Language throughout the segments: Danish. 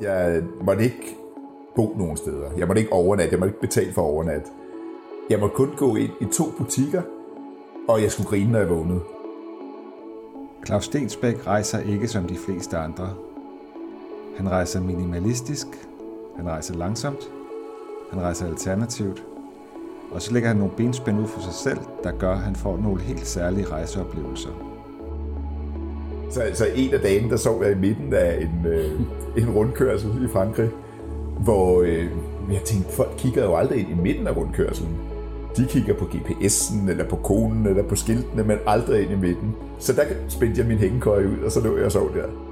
Jeg måtte ikke bo nogen steder. Jeg måtte ikke overnatte. Jeg måtte ikke betale for overnat. Jeg måtte kun gå ind i to butikker, og jeg skulle grine, når jeg vågnede. Claus Stensbæk rejser ikke som de fleste andre. Han rejser minimalistisk, han rejser langsomt, han rejser alternativt, og så lægger han nogle benspænd ud for sig selv, der gør, at han får nogle helt særlige rejseoplevelser. Så så en af dagene, der sov jeg i midten af en, øh, en rundkørsel i Frankrig, hvor øh, jeg tænkte, folk kigger jo aldrig ind i midten af rundkørselen. De kigger på GPS'en, eller på konen, eller på skiltene, men aldrig ind i midten. Så der spændte jeg min hængekøje ud, og så lå jeg og sov der.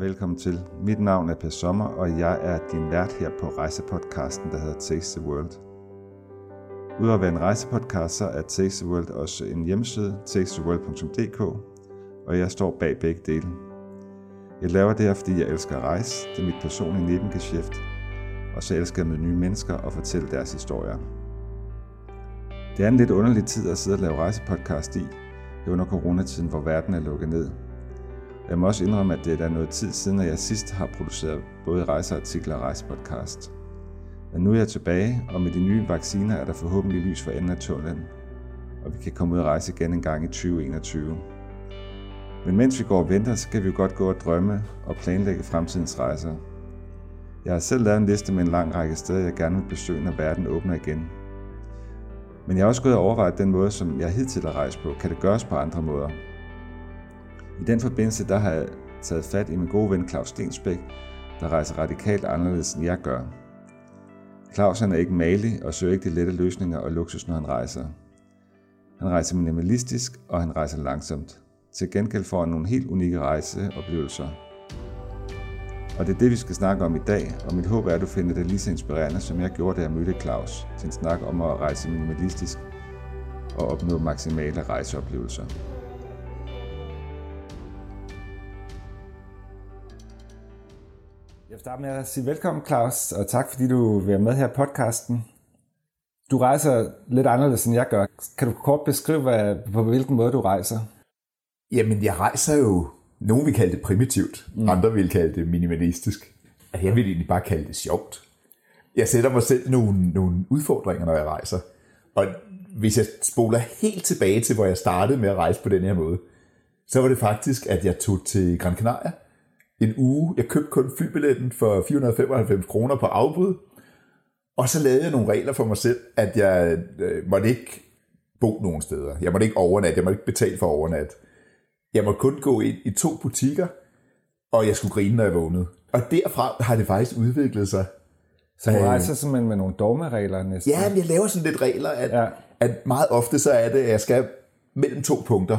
Og velkommen til. Mit navn er Per Sommer, og jeg er din vært her på rejsepodcasten, der hedder Taste the World. Udover at være en rejsepodcast, så er Taste the World også en hjemmeside, tastetheworld.dk, og jeg står bag begge dele. Jeg laver det her, fordi jeg elsker at rejse. Det er mit personlige nebengeschæft. Og så elsker jeg med nye mennesker og fortælle deres historier. Det er en lidt underlig tid at sidde og lave rejsepodcast i, under coronatiden, hvor verden er lukket ned. Jeg må også indrømme, at det er noget tid siden, at jeg sidst har produceret både rejseartikler og rejsepodcast. Men nu er jeg tilbage, og med de nye vacciner er der forhåbentlig lys for enden af tunnelen, og vi kan komme ud og rejse igen en gang i 2021. Men mens vi går og venter, så kan vi jo godt gå og drømme og planlægge fremtidens rejser. Jeg har selv lavet en liste med en lang række steder, jeg gerne vil besøge, når verden åbner igen. Men jeg har også gået og overvejet den måde, som jeg hidtil har rejst på. Kan det gøres på andre måder? I den forbindelse der har jeg taget fat i min gode ven Claus Stensbæk, der rejser radikalt anderledes end jeg gør. Claus han er ikke malig og søger ikke de lette løsninger og luksus, når han rejser. Han rejser minimalistisk, og han rejser langsomt. Til gengæld får han nogle helt unikke rejseoplevelser. Og det er det, vi skal snakke om i dag, og mit håb er, at du finder det lige så inspirerende, som jeg gjorde, da jeg mødte Claus, til en snak om at rejse minimalistisk og opnå maksimale rejseoplevelser. Vil starte med at sige velkommen, Claus, og tak fordi du vil være med her i podcasten. Du rejser lidt anderledes, end jeg gør. Kan du kort beskrive, hvad, på hvilken måde du rejser? Jamen, jeg rejser jo, nogen vil kalde det primitivt, mm. andre vil kalde det minimalistisk. Altså, jeg vil egentlig bare kalde det sjovt. Jeg sætter mig selv nogle, nogle udfordringer, når jeg rejser. Og hvis jeg spoler helt tilbage til, hvor jeg startede med at rejse på den her måde, så var det faktisk, at jeg tog til Gran Canaria en uge. Jeg købte kun flybilletten for 495 kroner på afbud, og så lavede jeg nogle regler for mig selv, at jeg øh, måtte ikke bo nogen steder. Jeg måtte ikke overnatte, jeg måtte ikke betale for overnat. Jeg måtte kun gå ind i to butikker, og jeg skulle grine, når jeg vågnede. Og derfra har det faktisk udviklet sig. Så du rejser simpelthen med nogle dogmeregler næsten? Ja, men jeg laver sådan lidt regler, at, ja. at meget ofte så er det, at jeg skal mellem to punkter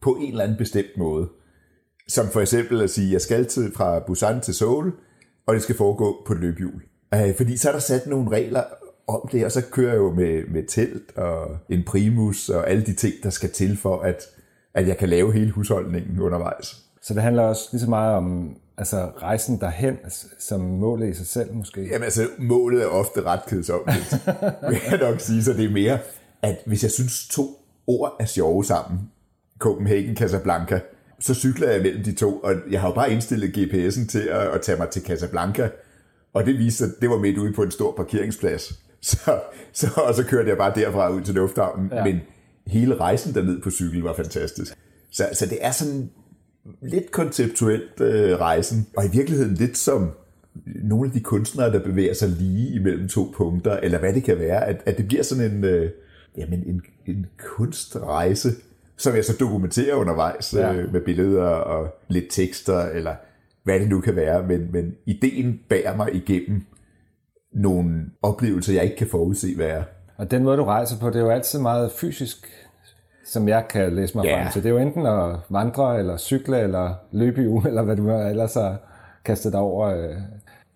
på en eller anden bestemt måde. Som for eksempel at sige, jeg skal til fra Busan til Seoul, og det skal foregå på et løbehjul. Fordi så er der sat nogle regler om det, og så kører jeg jo med, med telt og en primus og alle de ting, der skal til for, at, at jeg kan lave hele husholdningen undervejs. Så det handler også lige så meget om altså rejsen derhen som målet i sig selv måske? Jamen altså, målet er ofte ret kedsomligt, vil jeg nok sige. Så det er mere, at hvis jeg synes to ord er sjove sammen, Copenhagen, Casablanca, så cykler jeg mellem de to, og jeg har jo bare indstillet GPS'en til at, at tage mig til Casablanca, og det viste sig, at det var midt ude på en stor parkeringsplads. Så, så, og så kørte jeg bare derfra ud til lufthavnen, ja. men hele rejsen derned på cykel var fantastisk. Så, så det er sådan lidt konceptuelt øh, rejsen, og i virkeligheden lidt som nogle af de kunstnere, der bevæger sig lige imellem to punkter, eller hvad det kan være, at, at det bliver sådan en, øh, jamen en, en kunstrejse, som jeg så dokumenterer undervejs ja. øh, med billeder og lidt tekster, eller hvad det nu kan være, men, men ideen bærer mig igennem nogle oplevelser, jeg ikke kan forudse, hvad er. Og den måde, du rejser på, det er jo altid meget fysisk, som jeg kan læse mig ja. frem til. Det er jo enten at vandre, eller cykle, eller løbe i uge, eller hvad du ellers har kastet dig over. Øh.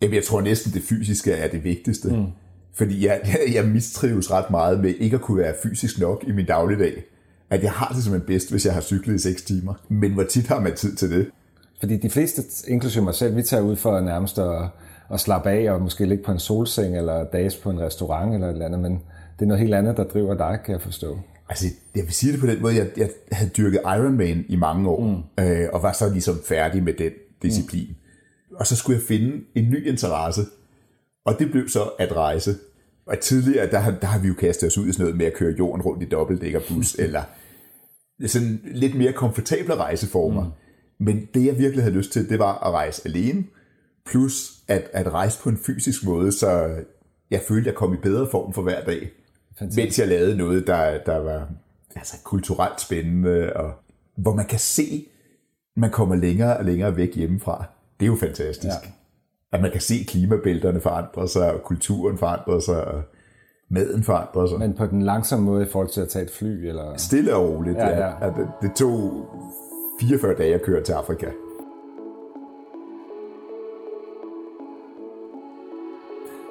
Jamen, jeg tror næsten, det fysiske er det vigtigste. Mm. Fordi jeg, jeg, jeg mistrives ret meget med ikke at kunne være fysisk nok i min dagligdag at jeg har det simpelthen bedst, hvis jeg har cyklet i 6 timer. Men hvor tit har man tid til det? Fordi de fleste, inklusive mig selv, vi tager ud for nærmest at, at slappe af og måske ligge på en solseng eller dages på en restaurant eller et eller andet, men det er noget helt andet, der driver dig, kan jeg forstå. Altså, jeg vil sige det på den måde, jeg, jeg havde dyrket Ironman i mange år, mm. øh, og var så ligesom færdig med den disciplin. Mm. Og så skulle jeg finde en ny interesse, og det blev så at rejse. Og tidligere, der, der har vi jo kastet os ud i sådan noget med at køre jorden rundt i dobbeltdækkerbus, eller sådan lidt mere komfortable rejseformer. Mm. Men det, jeg virkelig havde lyst til, det var at rejse alene, plus at, at rejse på en fysisk måde, så jeg følte, jeg kom i bedre form for hver dag. Fantastisk. Mens jeg lavede noget, der, der var altså, kulturelt spændende, og hvor man kan se, man kommer længere og længere væk hjemmefra. Det er jo fantastisk. Ja. At man kan se klimabælterne forandre sig, og kulturen forandre sig, og maden forandrer sig. Men på den langsomme måde i forhold til at tage et fly? Eller? Stille og roligt, ja. ja. ja. Det, det tog 44 dage at køre til Afrika.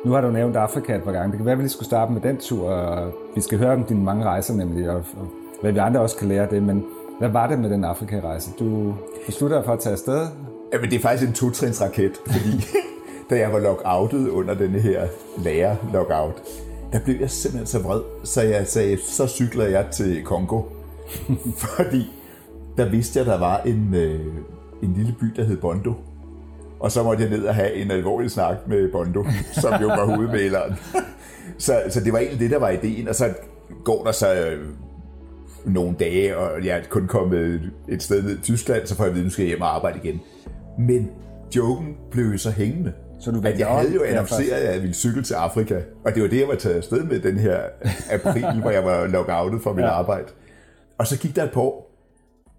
Nu har du nævnt Afrika et par gange. Det kan være, at vi lige skulle starte med den tur. Og vi skal høre om dine mange rejser nemlig, og, og hvad vi andre også kan lære af det. Men hvad var det med den Afrika-rejse? Du besluttede dig for at tage afsted? Jamen, det er faktisk en totrinsraket, fordi da jeg var lockoutet under denne her lærer-lockout, der blev jeg simpelthen så vred, så jeg sagde, så cykler jeg til Kongo. fordi der vidste jeg, der var en, øh, en lille by, der hed Bondo. Og så måtte jeg ned og have en alvorlig snak med Bondo, som jo var hovedmaleren. så, så det var egentlig det, der var ideen. Og så går der så øh, nogle dage, og jeg er kun kommet et sted ned i Tyskland, så får jeg at vide, at nu skal jeg hjem og arbejde igen. Men joken blev så hængende. Så du at jeg havde jo annonceret, at jeg ville cykle til Afrika. Og det var det, jeg var taget afsted med den her april, hvor jeg var lockoutet fra mit ja. arbejde. Og så gik der et par år,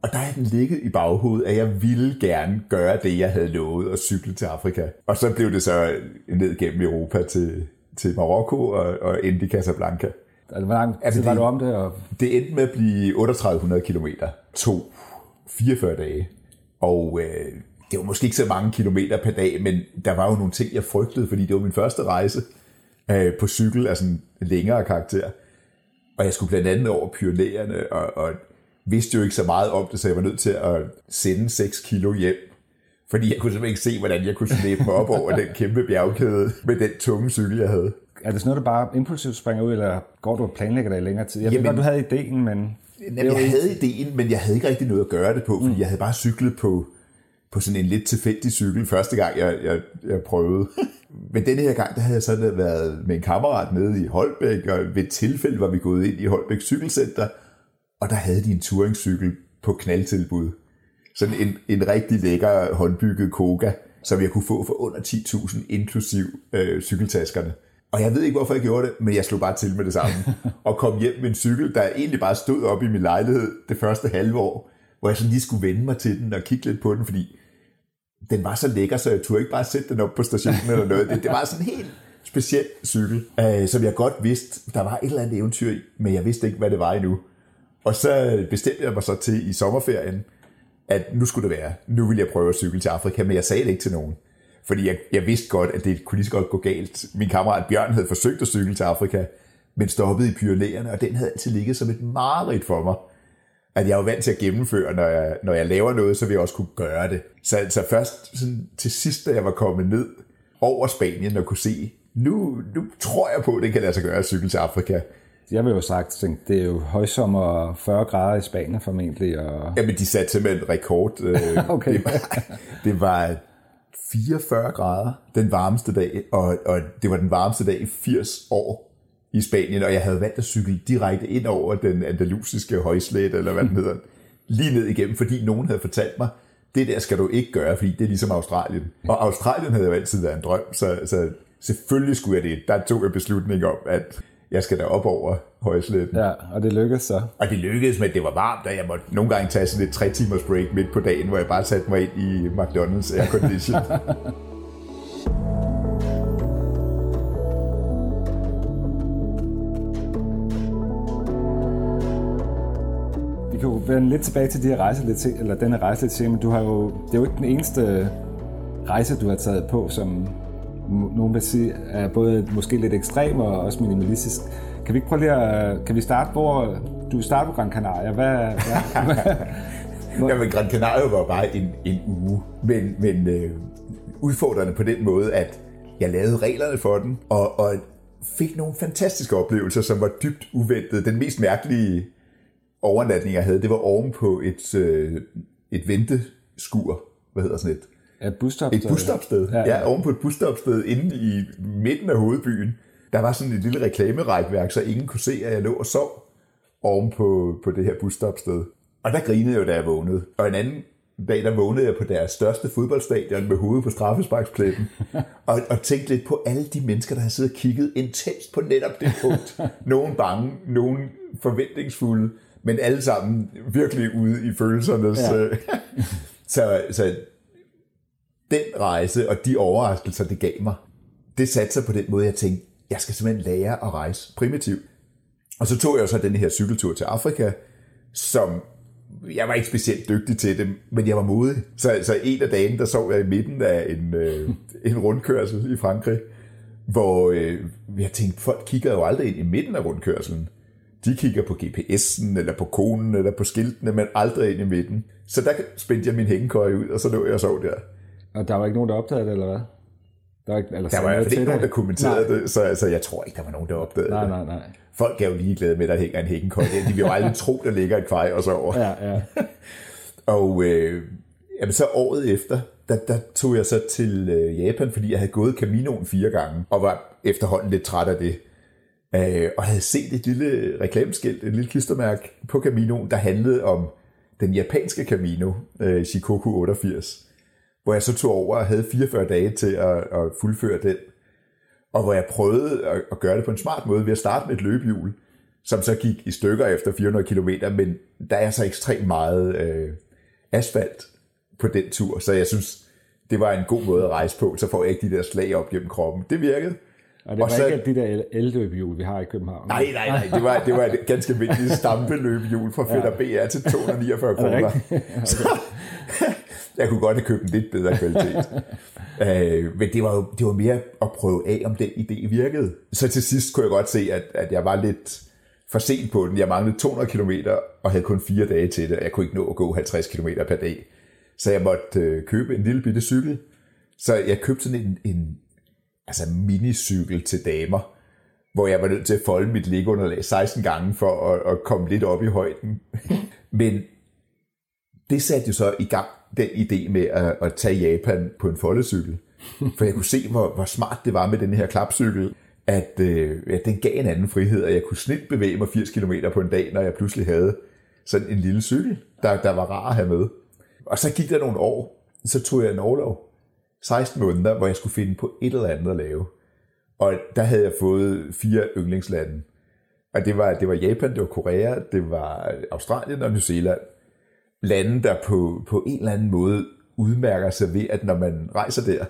og der er den ligget i baghovedet, at jeg ville gerne gøre det, jeg havde lovet at cykle til Afrika. Og så blev det så ned gennem Europa til, til Marokko og, og endte i Casablanca. Altså, hvor lang altså, var du om det? Og... Det endte med at blive 3800 km. To 44 dage. Og øh, det var måske ikke så mange kilometer per dag, men der var jo nogle ting, jeg frygtede, fordi det var min første rejse øh, på cykel af sådan en længere karakter. Og jeg skulle blandt andet over Pyreneerne, og, og vidste jo ikke så meget om det, så jeg var nødt til at sende 6 kilo hjem. Fordi jeg kunne simpelthen ikke se, hvordan jeg kunne slæbe mig op over den kæmpe bjergkæde med den tunge cykel, jeg havde. Er det sådan noget, der bare impulsivt springer ud, eller går du og planlægger dig i længere tid? Jeg Jamen, ved godt, du havde ideen, men... Jamen, jeg havde ideen, men jeg havde ikke rigtig noget at gøre det på, fordi mm. jeg havde bare cyklet på, på sådan en lidt tilfældig cykel første gang, jeg, jeg, jeg prøvede. Men denne her gang, der havde jeg sådan været med en kammerat nede i Holbæk, og ved et tilfælde var vi gået ind i Holbæk Cykelcenter, og der havde de en touringcykel på knaldtilbud. Sådan en, en rigtig lækker håndbygget Koga, som jeg kunne få for under 10.000 inklusiv øh, cykeltaskerne. Og jeg ved ikke, hvorfor jeg gjorde det, men jeg slog bare til med det samme. og kom hjem med en cykel, der egentlig bare stod op i min lejlighed det første halve år, hvor jeg sådan lige skulle vende mig til den og kigge lidt på den, fordi den var så lækker, så jeg turde ikke bare sætte den op på stationen eller noget. Det, det var sådan en helt speciel cykel, øh, som jeg godt vidste, der var et eller andet eventyr i, men jeg vidste ikke, hvad det var endnu. Og så bestemte jeg mig så til i sommerferien, at nu skulle det være. Nu ville jeg prøve at cykle til Afrika, men jeg sagde det ikke til nogen. Fordi jeg, jeg vidste godt, at det kunne lige så godt gå galt. Min kammerat Bjørn havde forsøgt at cykle til Afrika, men stoppede i Pyreneerne, og den havde altid ligget som et mareridt for mig. At jeg er jo vant til at gennemføre, når jeg, når jeg laver noget, så vil jeg også kunne gøre det. Så altså først sådan, til sidst, da jeg var kommet ned over Spanien og kunne se, nu, nu tror jeg på, at det kan lade sig gøre at cykle til Afrika jeg vil jo sagt, det er jo højsommer 40 grader i Spanien formentlig. Og... Jamen, de satte simpelthen rekord. Øh, okay. det, var, det var 44 grader den varmeste dag, og, og det var den varmeste dag i 80 år i Spanien, og jeg havde valgt at cykle direkte ind over den andalusiske højslæt, eller hvad den hedder, lige ned igennem, fordi nogen havde fortalt mig, det der skal du ikke gøre, fordi det er ligesom Australien. Og Australien havde jo altid været en drøm, så, så selvfølgelig skulle jeg det. Der tog jeg beslutning om, at jeg skal da op over højsletten. Ja, og det lykkedes så. Og det lykkedes, men det var varmt, og jeg måtte nogle gange tage sådan et tre timers break midt på dagen, hvor jeg bare satte mig ind i McDonald's aircondition. kan jo vende lidt tilbage til de her rejser lidt til, eller denne rejse lidt til, men du har jo, det er jo ikke den eneste rejse, du har taget på, som nogen vil sige, er både måske lidt ekstrem og også minimalistisk. Kan vi ikke prøve lige at, kan vi starte, hvor du starter på Gran Canaria? Hvad, hvad, hvad, Jamen, Gran Canaria var bare en, en uge, men, men øh, udfordrende på den måde, at jeg lavede reglerne for den, og, og fik nogle fantastiske oplevelser, som var dybt uventede. Den mest mærkelige overnatning, jeg havde, det var oven på et, øh, et venteskur. Hvad hedder sådan et? Et busstopsted. Et busstopsted. Ja, ja. ja, oven på et busstopsted inde i midten af hovedbyen. Der var sådan et lille reklamerækværk, så ingen kunne se, at jeg lå og sov oven på, på det her busstopsted. Og der grinede jeg jo, da jeg vågnede. Og en anden dag, der vågnede jeg på deres største fodboldstadion med hovedet på straffesparksplætten, og, og tænkte lidt på alle de mennesker, der har siddet og kigget intenst på netop det punkt. Nogen bange, nogen forventningsfulde, men alle sammen virkelig ude i følelsernes... Ja. Øh, så, så den rejse og de overraskelser, det gav mig, det satte sig på den måde, jeg tænkte, jeg skal simpelthen lære at rejse primitivt. Og så tog jeg så den her cykeltur til Afrika, som jeg var ikke specielt dygtig til det, men jeg var modig. Så, så en af dagen, der sov jeg i midten af en, øh, en rundkørsel i Frankrig, hvor øh, jeg tænkte, folk kigger jo aldrig ind i midten af rundkørselen. De kigger på GPS'en, eller på konen, eller på skiltene, men aldrig ind i midten. Så der spændte jeg min hængekøje ud, og så lå jeg og sov der. Og der var ikke nogen, der opdagede det, eller hvad? Der var, ikke, eller der var i hvert fald ikke nogen, der kommenterede nej. det, så altså, jeg tror ikke, der var nogen, der opdagede nej, det. Nej, nej, Folk er jo ligeglade med, at der hænger en hængekøj. De vil jo aldrig tro, der ligger et kvej og så over. Ja, ja. og øh, jamen, så året efter, der, der tog jeg så til øh, Japan, fordi jeg havde gået Caminoen fire gange, og var efterhånden lidt træt af det. Øh, og havde set et lille reklameskilt, et lille klistermærke på Caminoen, der handlede om den japanske Camino, øh, Shikoku 88 hvor jeg så tog over og havde 44 dage til at, at fuldføre den. Og hvor jeg prøvede at, at gøre det på en smart måde ved at starte med et løbehjul, som så gik i stykker efter 400 km, men der er så ekstremt meget øh, asfalt på den tur, så jeg synes, det var en god måde at rejse på, så får jeg ikke de der slag op gennem kroppen. Det virkede. Og det var og så, ikke de der elløbehjul, vi har i København. Nej, nej, nej. Det var, det var et ganske vigtigt stampeløbehjul fra Fætter BR til 249 kroner. jeg kunne godt have købt en lidt bedre kvalitet. øh, men det var jo det var mere at prøve af, om den idé virkede. Så til sidst kunne jeg godt se, at, at jeg var lidt for sent på den. Jeg manglede 200 km og havde kun fire dage til det. Jeg kunne ikke nå at gå 50 km per dag. Så jeg måtte øh, købe en lille bitte cykel. Så jeg købte sådan en, en altså minicykel til damer, hvor jeg var nødt til at folde mit liggeunderlag 16 gange for at, at komme lidt op i højden. Men det satte jo så i gang den idé med at, at tage Japan på en foldecykel. For jeg kunne se, hvor, hvor smart det var med den her klapcykel, at, øh, at den gav en anden frihed, og jeg kunne snit bevæge mig 80 km på en dag, når jeg pludselig havde sådan en lille cykel, der, der var rar at have med. Og så gik der nogle år, så tog jeg en overlov. 16 måneder, hvor jeg skulle finde på et eller andet at lave. Og der havde jeg fået fire yndlingslande. Og det var, det var Japan, det var Korea, det var Australien og New Zealand lande, der på, på en eller anden måde udmærker sig ved, at når man rejser der,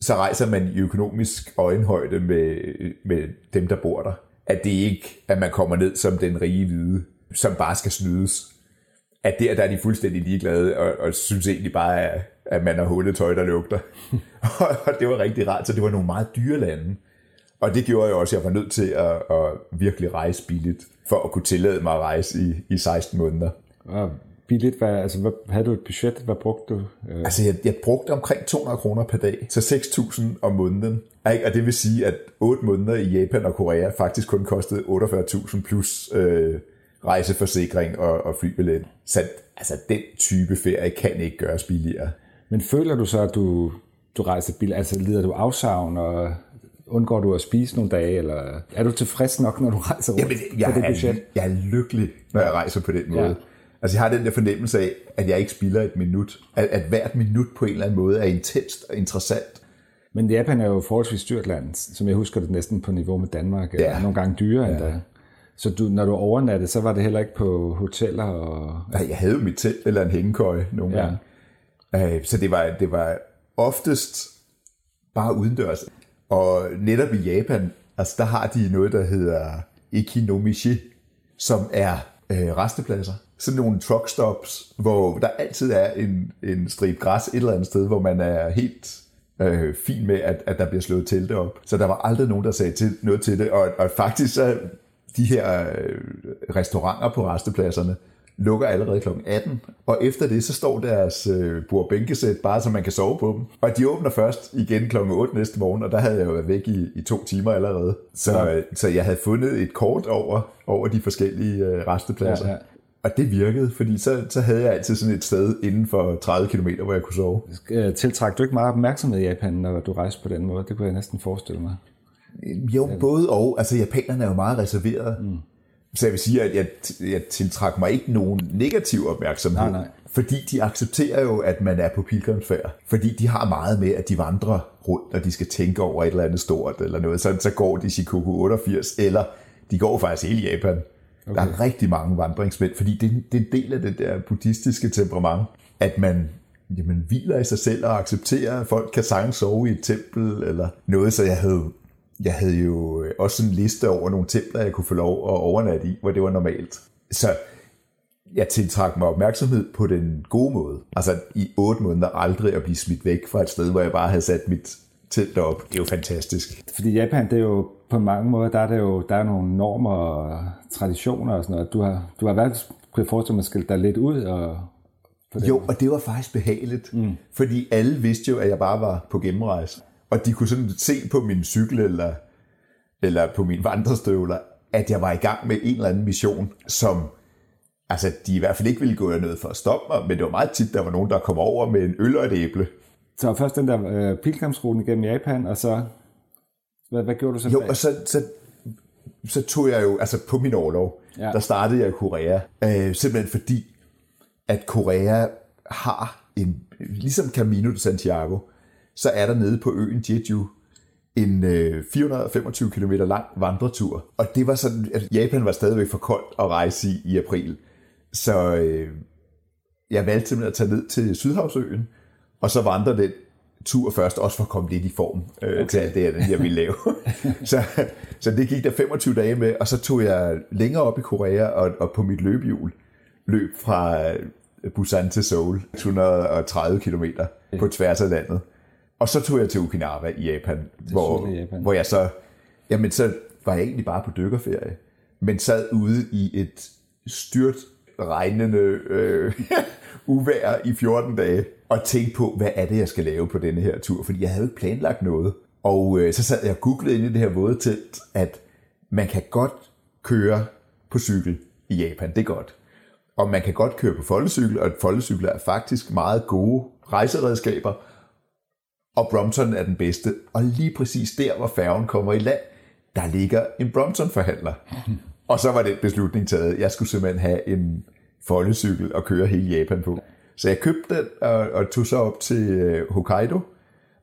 så rejser man i økonomisk øjenhøjde med, med dem, der bor der. At det ikke, at man kommer ned som den rige hvide, som bare skal snydes. At der, der er de fuldstændig ligeglade, og, og synes egentlig bare, at, at man har hullet tøj, der lugter. og det var rigtig rart, så det var nogle meget dyre lande. Og det gjorde jeg også, jeg var nødt til at, at virkelig rejse billigt, for at kunne tillade mig at rejse i, i 16 måneder billigt? Hvad, altså, hvad, havde du et budget? Hvad brugte du? Øh? Altså, jeg, jeg brugte omkring 200 kroner per dag, så 6.000 om måneden. Og det vil sige, at 8 måneder i Japan og Korea faktisk kun kostede 48.000 plus øh, rejseforsikring og, og flybillet. Så altså, den type ferie kan ikke gøres billigere. Men føler du så, at du, du rejser billigt? Altså, lider du afsavn, og undgår du at spise nogle dage, eller er du tilfreds nok, når du rejser rundt Jamen, jeg, på det budget? Er, jeg er lykkelig, når jeg rejser på den måde. Ja. Altså jeg har den der fornemmelse af, at jeg ikke spilder et minut. At, at hvert minut på en eller anden måde er intenst og interessant. Men Japan er jo forholdsvis dyrt land, som jeg husker det næsten på niveau med Danmark. Ja. Nogle gange dyrere ja. endda. Så du, når du overnattede, så var det heller ikke på hoteller? Og... Nej, jeg havde mit telt eller en hængekøje nogle ja. gange. Øh, så det var, det var oftest bare udendørs. Og netop i Japan, altså der har de noget, der hedder ikinomishi, som er øh, restepladser sådan nogle truck stops, hvor der altid er en, en strip græs et eller andet sted, hvor man er helt øh, fin med, at, at der bliver slået telte op. Så der var aldrig nogen, der sagde til, noget til det. Og, og faktisk så de her øh, restauranter på restepladserne lukker allerede kl. 18, og efter det, så står deres øh, bordbænkesæt bare, så man kan sove på dem. Og de åbner først igen kl. 8 næste morgen, og der havde jeg jo været væk i, i to timer allerede. Så, ja. så jeg havde fundet et kort over, over de forskellige øh, restepladser. Ja, ja. Og det virkede, fordi så, så havde jeg altid sådan et sted inden for 30 km, hvor jeg kunne sove. Tiltræk du ikke meget opmærksomhed i Japan, når du rejste på den måde? Det kunne jeg næsten forestille mig. Jo, både og. Altså, japanerne er jo meget reserverede. Mm. Så jeg vil sige, at jeg, jeg tiltrækker mig ikke nogen negativ opmærksomhed. Nej, nej. Fordi de accepterer jo, at man er på pilgrimsfærd. Fordi de har meget med, at de vandrer rundt, og de skal tænke over et eller andet stort eller noget. Så, så går de Shikoku 88, eller de går faktisk hele Japan. Okay. Der er rigtig mange vandringsmænd, fordi det, det er en del af det der buddhistiske temperament, at man jamen, hviler i sig selv og accepterer, at folk kan sagtens sove i et tempel eller noget, så jeg havde jeg havde jo også en liste over nogle templer, jeg kunne få lov at overnatte i, hvor det var normalt. Så jeg tiltrak mig opmærksomhed på den gode måde. Altså i otte måneder aldrig at blive smidt væk fra et sted, hvor jeg bare havde sat mit telt op. Det er jo fantastisk. Fordi Japan, det er jo på mange måder, der er, det jo, der er nogle normer og traditioner og sådan noget. Du har, du har været, kunne jeg forestille mig, skilt dig lidt ud og jo, og det var faktisk behageligt, mm. fordi alle vidste jo, at jeg bare var på gennemrejse og de kunne sådan se på min cykel eller, eller på mine vandrestøvler, at jeg var i gang med en eller anden mission, som altså, de i hvert fald ikke ville gå noget for at stoppe mig, men det var meget tit, der var nogen, der kom over med en øl og et æble. Så først den der øh, pilgrimsruten gennem Japan, og så, hvad, hvad gjorde du så? Jo, og så, så, så tog jeg jo, altså på min overlov, ja. der startede jeg i Korea, øh, simpelthen fordi, at Korea har en, ligesom Camino de Santiago, så er der nede på øen Jeju en øh, 425 km lang vandretur. Og det var sådan, at Japan var stadigvæk for koldt at rejse i i april. Så øh, jeg valgte simpelthen at tage ned til Sydhavsøen, og så vandre den tur først, også for at komme lidt i form øh, okay. til alt det, jeg ville lave. så, så det gik der 25 dage med, og så tog jeg længere op i Korea og, og på mit løbehjul løb fra Busan til Seoul, 130 km på tværs af landet. Og så tog jeg til Okinawa i Japan, hvor, Japan. hvor jeg så, jamen så var jeg egentlig bare på dykkerferie, men sad ude i et styrt regnende øh, uvær i 14 dage, og tænkte på, hvad er det, jeg skal lave på denne her tur, fordi jeg havde ikke planlagt noget. Og øh, så sad jeg og googlede ind i det her våde telt, at man kan godt køre på cykel i Japan, det er godt. Og man kan godt køre på foldecykel, og foldecykler er faktisk meget gode rejseredskaber, og Brompton er den bedste. Og lige præcis der, hvor færgen kommer i land, der ligger en Brompton-forhandler. Og så var den beslutning taget. Jeg skulle simpelthen have en foldecykel og køre hele Japan på. Så jeg købte den og, og tog så op til øh, Hokkaido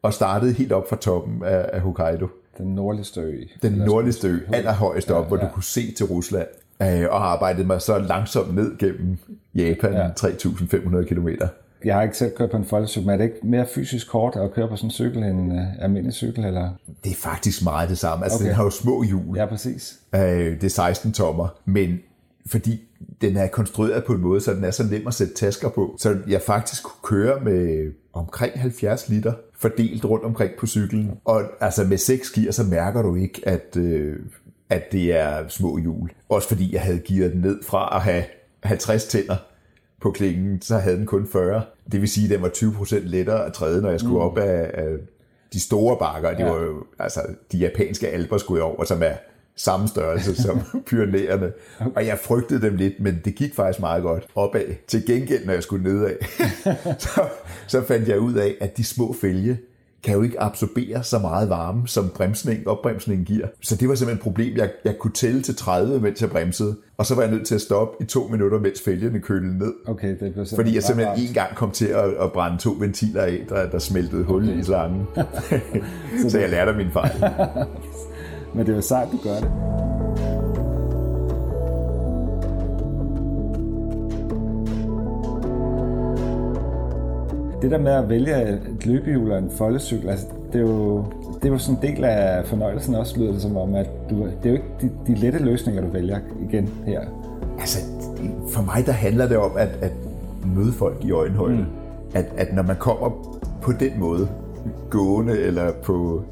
og startede helt op fra toppen af, af Hokkaido. Den nordligste ø. Den nordligste ø, allerhøjst op, ja, ja. hvor du kunne se til Rusland. Øh, og arbejdede mig så langsomt ned gennem Japan, ja. 3.500 kilometer jeg har ikke selv kørt på en folkecykel, men er det ikke mere fysisk kort at køre på sådan en cykel end en uh, almindelig cykel? Eller? Det er faktisk meget det samme. Altså, okay. den har jo små hjul. Ja, præcis. Øh, det er 16 tommer, men fordi den er konstrueret på en måde, så den er så nem at sætte tasker på. Så jeg faktisk kunne køre med omkring 70 liter fordelt rundt omkring på cyklen. Og altså med 6 gear, så mærker du ikke, at, øh, at det er små hjul. Også fordi jeg havde gearet den ned fra at have 50 tænder på klingen, så havde den kun 40. Det vil sige, at den var 20% lettere at træde, når jeg skulle mm. op af, af de store bakker. Det ja. var jo, altså, de japanske alber skulle jeg over, som er samme størrelse som Pyrenæerne. Og jeg frygtede dem lidt, men det gik faktisk meget godt opad. Til gengæld, når jeg skulle nedad, så, så fandt jeg ud af, at de små fælge, kan jo ikke absorbere så meget varme, som bremsning, opbremsningen giver. Så det var simpelthen et problem. Jeg, jeg kunne tælle til 30, mens jeg bremsede, og så var jeg nødt til at stoppe i to minutter, mens fælgene kølede ned. Okay, det blev Fordi jeg simpelthen en gang kom til at, at brænde to ventiler af, der, der smeltede hul okay. i slangen. så, jeg lærte min fejl. Men det var sejt, du gør det. Det der med at vælge et løbehjul og en foldecykel, altså, det er jo det er jo sådan en del af fornøjelsen også, lyder det som om, at du, det er jo ikke de, de lette løsninger, du vælger igen her. Altså, for mig der handler det om at, at møde folk i øjenhøjde. Mm. At, at når man kommer på den måde, gående eller på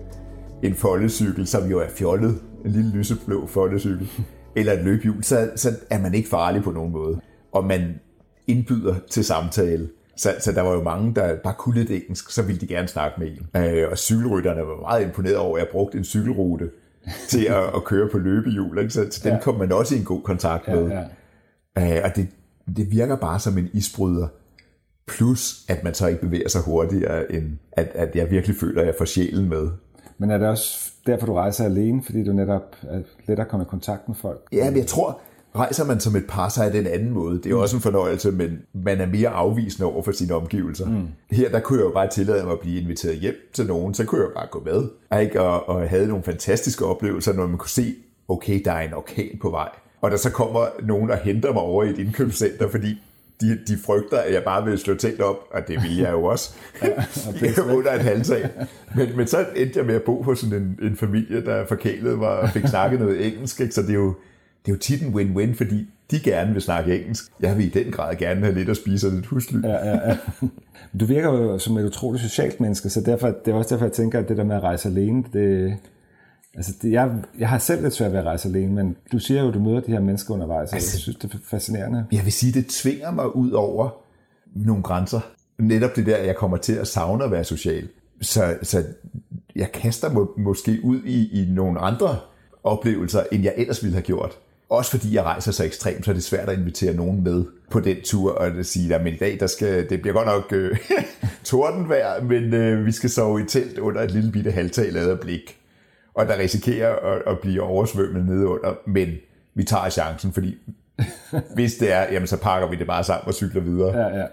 en foldecykel, som jo er fjollet, en lille lyseblå foldecykel, eller et løbehjul, så, så er man ikke farlig på nogen måde. og man indbyder til samtale. Så, så der var jo mange, der bare kunne lidt engelsk, så ville de gerne snakke med en. Øh, og cykelrytterne var meget imponeret over, at jeg brugte en cykelrute til at, at køre på løbehjul. Ikke? Så, så dem ja. kom man også i en god kontakt med. Ja, ja. Øh, og det, det virker bare som en isbryder. Plus, at man så ikke bevæger sig hurtigere, end at, at jeg virkelig føler, at jeg får sjælen med. Men er det også derfor, du rejser alene, fordi du netop er lettere kommer i kontakt med folk? Ja, men jeg tror, rejser man som et par, så er det en anden måde. Det er jo også en fornøjelse, men man er mere afvisende over for sine omgivelser. Mm. Her, der kunne jeg jo bare tillade mig at blive inviteret hjem til nogen, så kunne jeg jo bare gå med. Ikke? Og, og havde nogle fantastiske oplevelser, når man kunne se, okay, der er en orkan på vej. Og der så kommer nogen og henter mig over i et indkøbscenter, fordi de, de frygter, at jeg bare vil slå telt op, og det vil jeg jo også, ja, under et halvtag. Men, men så endte jeg med at bo hos sådan en, en familie, der forkælede mig og fik snakket noget engelsk, ikke? så det er jo, det er jo tit en win-win, fordi de gerne vil snakke engelsk. Jeg vil i den grad gerne have lidt at spise og lidt husly. Ja, ja, ja. Du virker jo som et utroligt socialt menneske, så derfor, det er også derfor, jeg tænker, at det der med at rejse alene, det, altså det, jeg, jeg har selv lidt svært ved at rejse alene, men du siger jo, at du møder de her mennesker undervejs, og altså, jeg synes, det er fascinerende. Jeg vil sige, det tvinger mig ud over nogle grænser. Netop det der, jeg kommer til at savne at være social. Så, så jeg kaster må, måske ud i, i nogle andre oplevelser, end jeg ellers ville have gjort. Også fordi jeg rejser så ekstremt, så er det svært at invitere nogen med på den tur, og at sige, at i dag der skal, det bliver godt nok øh, tordenvejr, men øh, vi skal sove i telt under et lille bitte halvtag lavet af blik. Og der risikerer at, at blive oversvømmet nedunder, men vi tager chancen, fordi hvis det er, jamen så pakker vi det bare sammen og cykler videre. Ja, ja.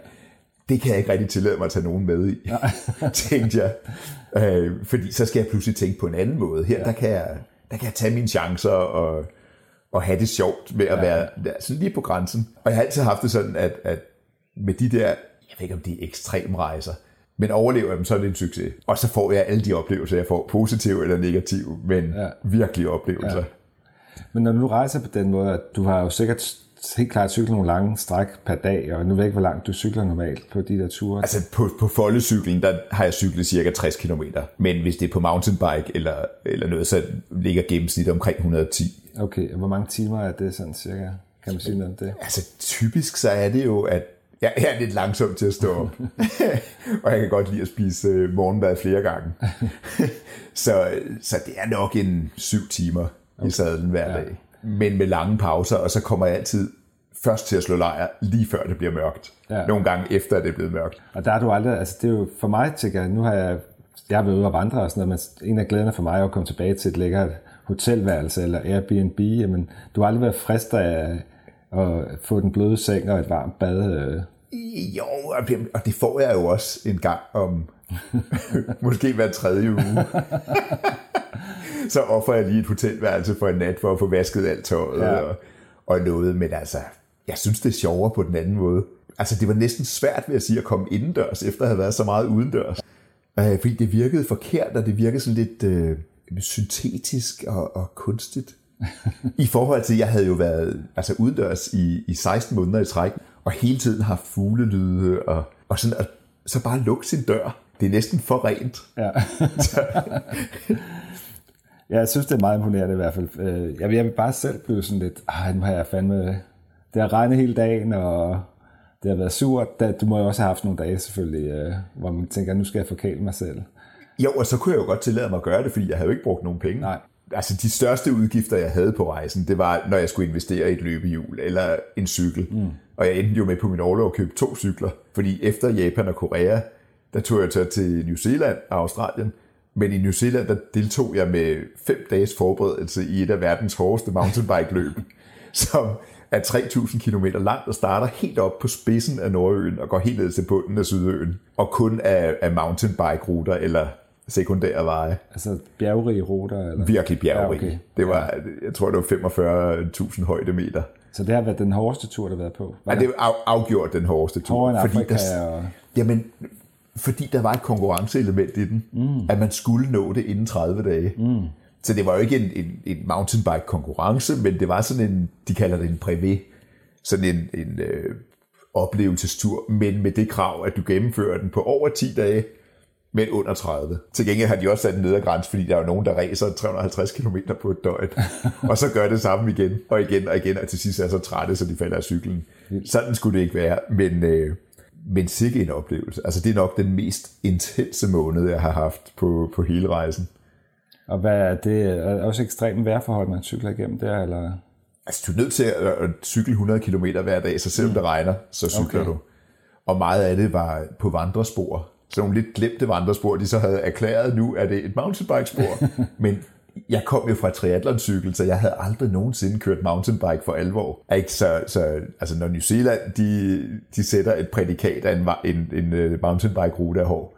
Det kan jeg ikke rigtig tillade mig at tage nogen med i, tænkte jeg. Øh, fordi så skal jeg pludselig tænke på en anden måde. Her, ja. der, kan jeg, der kan jeg tage mine chancer og og have det sjovt med at ja. være sådan lige på grænsen. Og jeg har altid haft det sådan, at, at med de der, jeg ved ikke om de er ekstrem rejser, men overlever jeg dem, så er det en succes. Og så får jeg alle de oplevelser, jeg får, positive eller negative, men ja. virkelige oplevelser. Ja. Men når du rejser på den måde, at du har jo sikkert helt klart cyklet nogle lange stræk per dag, og nu ved jeg ikke, hvor langt du cykler normalt på de der ture. Altså på, på foldecykling, der har jeg cyklet cirka 60 km, men hvis det er på mountainbike eller, eller noget, så ligger gennemsnittet omkring 110. Okay, og hvor mange timer er det sådan cirka? Kan man sige noget om det? Altså typisk så er det jo, at jeg er lidt langsom til at stå op. og jeg kan godt lide at spise øh, morgenmad flere gange. så, så det er nok en syv timer okay. i sadlen hver ja. dag. Men med lange pauser, og så kommer jeg altid først til at slå lejr, lige før det bliver mørkt. Ja. Nogle gange efter, at det er blevet mørkt. Og der er du aldrig, altså det er jo for mig, tænker nu har jeg, jeg har været ude og vandre og sådan noget, men en af glæderne for mig er at komme tilbage til et lækkert hotelværelse eller Airbnb, jamen, du har aldrig været fristet af at få den bløde seng og et varmt bad. Øh. Jo, og det får jeg jo også en gang om måske hver tredje uge. så offer jeg lige et hotelværelse for en nat for at få vasket alt tøjet ja. og, og noget, men altså, jeg synes, det er sjovere på den anden måde. Altså, det var næsten svært ved at sige at komme indendørs, efter at have været så meget udendørs. Øh, fordi det virkede forkert, og det virkede sådan lidt... Øh, syntetisk og, og kunstigt. I forhold til, at jeg havde jo været altså udendørs i, i 16 måneder i træk, og hele tiden har fuglelyde, og, og sådan at så bare lukke sin dør. Det er næsten for rent. Ja. ja, jeg synes, det er meget imponerende i hvert fald. Øh, jeg vil, jeg vil bare selv blive sådan lidt, ej, nu har jeg fandme, det har regnet hele dagen, og det har været surt. Du må jo også have haft nogle dage selvfølgelig, øh, hvor man tænker, nu skal jeg forkæle mig selv. Jo, og så kunne jeg jo godt tillade mig at gøre det, fordi jeg havde jo ikke brugt nogen penge. Nej. Altså de største udgifter, jeg havde på rejsen, det var, når jeg skulle investere i et løbehjul eller en cykel. Mm. Og jeg endte jo med på min overlov at købe to cykler, fordi efter Japan og Korea, der tog jeg til, til New Zealand og Australien. Men i New Zealand, der deltog jeg med fem dages forberedelse i et af verdens hårdeste mountainbike-løb, som er 3.000 km langt og starter helt op på spidsen af Nordøen og går helt ned til bunden af Sydøen. Og kun af, af mountainbike-ruter eller sekundære veje. Altså bjergrige ruter? Eller? Virkelig bjergrige. Ja, okay. Det var, jeg tror, det var 45.000 højdemeter. Så det har været den hårdeste tur, der har været på? Var ja, det er af, afgjort den hårdeste tur. Hårdere fordi Afrika der, og... Jamen, fordi der var et konkurrenceelement i den, mm. at man skulle nå det inden 30 dage. Mm. Så det var jo ikke en, en, en mountainbike konkurrence, men det var sådan en, de kalder det en privé, sådan en, en øh, oplevelsestur, men med det krav, at du gennemfører den på over 10 dage, men under 30. Til gengæld har de også sat en nedre grænse, fordi der er jo nogen, der racer 350 km på et døgn, og så gør det samme igen, og igen og igen, og til sidst er så trætte, så de falder af cyklen. Sådan skulle det ikke være, men, øh, men sikke en oplevelse. Altså det er nok den mest intense måned, jeg har haft på, på hele rejsen. Og hvad er det? Er det også ekstremt vejrforhold, man cykler igennem der, eller? Altså, du er nødt til at, cykle 100 km hver dag, så selvom mm. det regner, så cykler okay. du. Og meget af det var på vandrespor. Så nogle lidt glemte vandrespor, de så havde erklæret, nu er det et mountainbikespor. Men jeg kom jo fra triathloncykel, så jeg havde aldrig nogensinde kørt mountainbike for alvor. Ikke? Så, så altså når New Zealand de, de sætter et prædikat af en, en, en øh, mountainbike-rute af hår,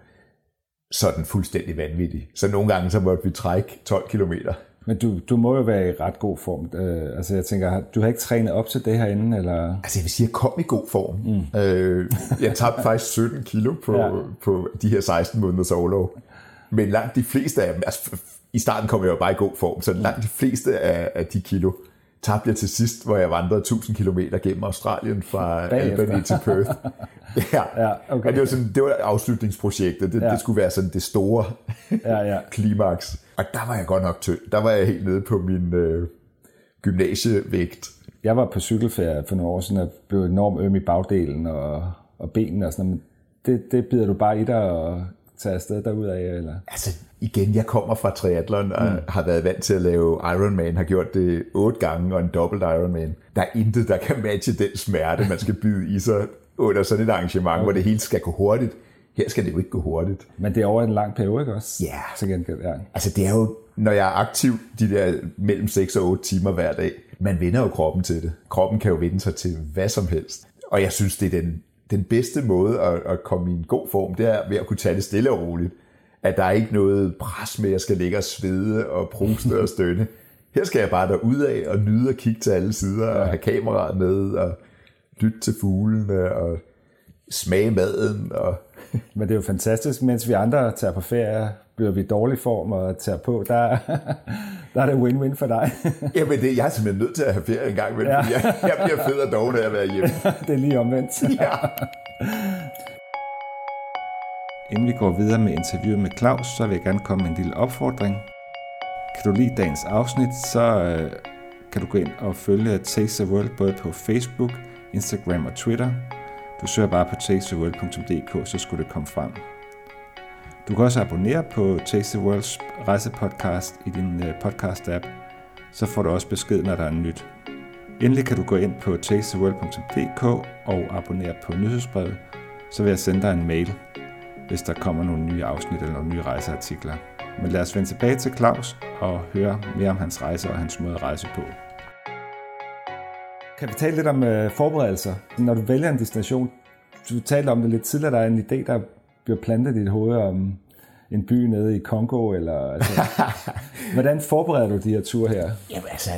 så er den fuldstændig vanvittig. Så nogle gange så måtte vi trække 12 kilometer. Men du, du må jo være i ret god form. Uh, altså jeg tænker, du har ikke trænet op til det herinde? Eller? Altså jeg vil sige, jeg kom i god form. Mm. Uh, jeg tabte faktisk 17 kilo på, ja. på de her 16 måneders overlov. Men langt de fleste af dem, altså i starten kom jeg jo bare i god form, så langt de fleste af, af de kilo tabte jeg til sidst, hvor jeg vandrede 1000 km gennem Australien fra Bagefter. Albany til Perth. Ja, ja okay. det, var sådan, det var afslutningsprojektet. Det, ja. det skulle være sådan det store ja, ja. klimaks. Og der var jeg godt nok tynd. Der var jeg helt nede på min øh, gymnasievægt. Jeg var på cykelferie for nogle år siden og blev enormt øm i bagdelen og, og benene og sådan noget. Det, det bider du bare i dig og tager afsted derudad, eller? Altså, igen, jeg kommer fra triathlon og mm. har været vant til at lave Ironman, har gjort det otte gange og en dobbelt Ironman. Der er intet, der kan matche den smerte, man skal bide i sig under sådan et arrangement, okay. hvor det hele skal gå hurtigt. Her skal det jo ikke gå hurtigt. Men det er over en lang periode, ikke også? Ja. Så gengæld, ja. Altså det er jo, når jeg er aktiv de der mellem 6 og 8 timer hver dag, man vender jo kroppen til det. Kroppen kan jo vende sig til hvad som helst. Og jeg synes, det er den, den bedste måde at, at komme i en god form, det er ved at kunne tage det stille og roligt. At der er ikke noget pres med, at jeg skal ligge og svede og pruste og stønne. Her skal jeg bare af og nyde at kigge til alle sider og have kameraet med og lytte til fuglene og smage maden. Og Men det er jo fantastisk, mens vi andre tager på ferie, bliver vi i dårlig form og tager på, der, der er det win-win for dig. Jamen, det, jeg er simpelthen nødt til at have ferie en gang, men ja. jeg, jeg bliver fed og doven af at være hjemme. det er lige omvendt. ja. Inden vi går videre med interviewet med Claus, så vil jeg gerne komme med en lille opfordring. Kan du lide dagens afsnit, så øh, kan du gå ind og følge Taste the World både på Facebook, Instagram og Twitter. Du søger bare på tastetheworld.dk, så skulle det komme frem. Du kan også abonnere på Taste the Worlds rejsepodcast i din øh, podcast-app, så får du også besked, når der er nyt. Endelig kan du gå ind på tastetheworld.dk og abonnere på nyhedsbrevet, så vil jeg sende dig en mail, hvis der kommer nogle nye afsnit eller nogle nye rejseartikler. Men lad os vende tilbage til Claus og høre mere om hans rejse og hans måde at rejse på. Kan vi tale lidt om øh, forberedelser? Når du vælger en destination, du talte om det lidt tidligere, der er en idé, der bliver plantet i dit hoved om en by nede i Kongo, eller altså, hvordan forbereder du de her ture her? Jamen altså,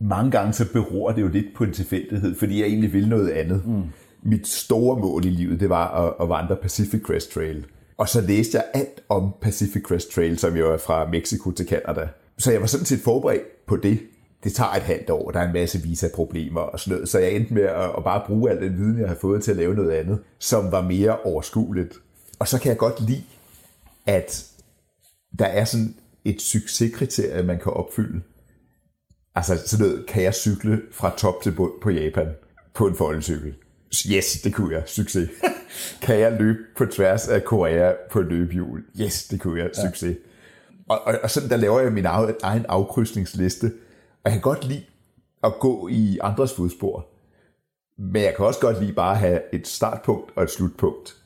mange gange så beror det jo lidt på en tilfældighed, fordi jeg egentlig vil noget andet. Mm. Mit store mål i livet, det var at, at vandre Pacific Crest Trail. Og så læste jeg alt om Pacific Crest Trail, som jo er fra Mexico til Canada. Så jeg var sådan set forberedt på det. Det tager et halvt år, der er en masse visa-problemer og sådan noget. Så jeg endte med at, at bare bruge al den viden, jeg har fået til at lave noget andet, som var mere overskueligt. Og så kan jeg godt lide, at der er sådan et succeskriterie, man kan opfylde. Altså sådan noget, kan jeg cykle fra top til bund på Japan på en foldecykel? Yes, det kunne jeg. Succes. kan jeg løbe på tværs af Korea på løbehjul? Yes, det kunne jeg. Succes. Ja. Og, og, og sådan der laver jeg min egen afkrydsningsliste. Og jeg kan godt lide at gå i andres fodspor. Men jeg kan også godt lide bare at have et startpunkt og et slutpunkt.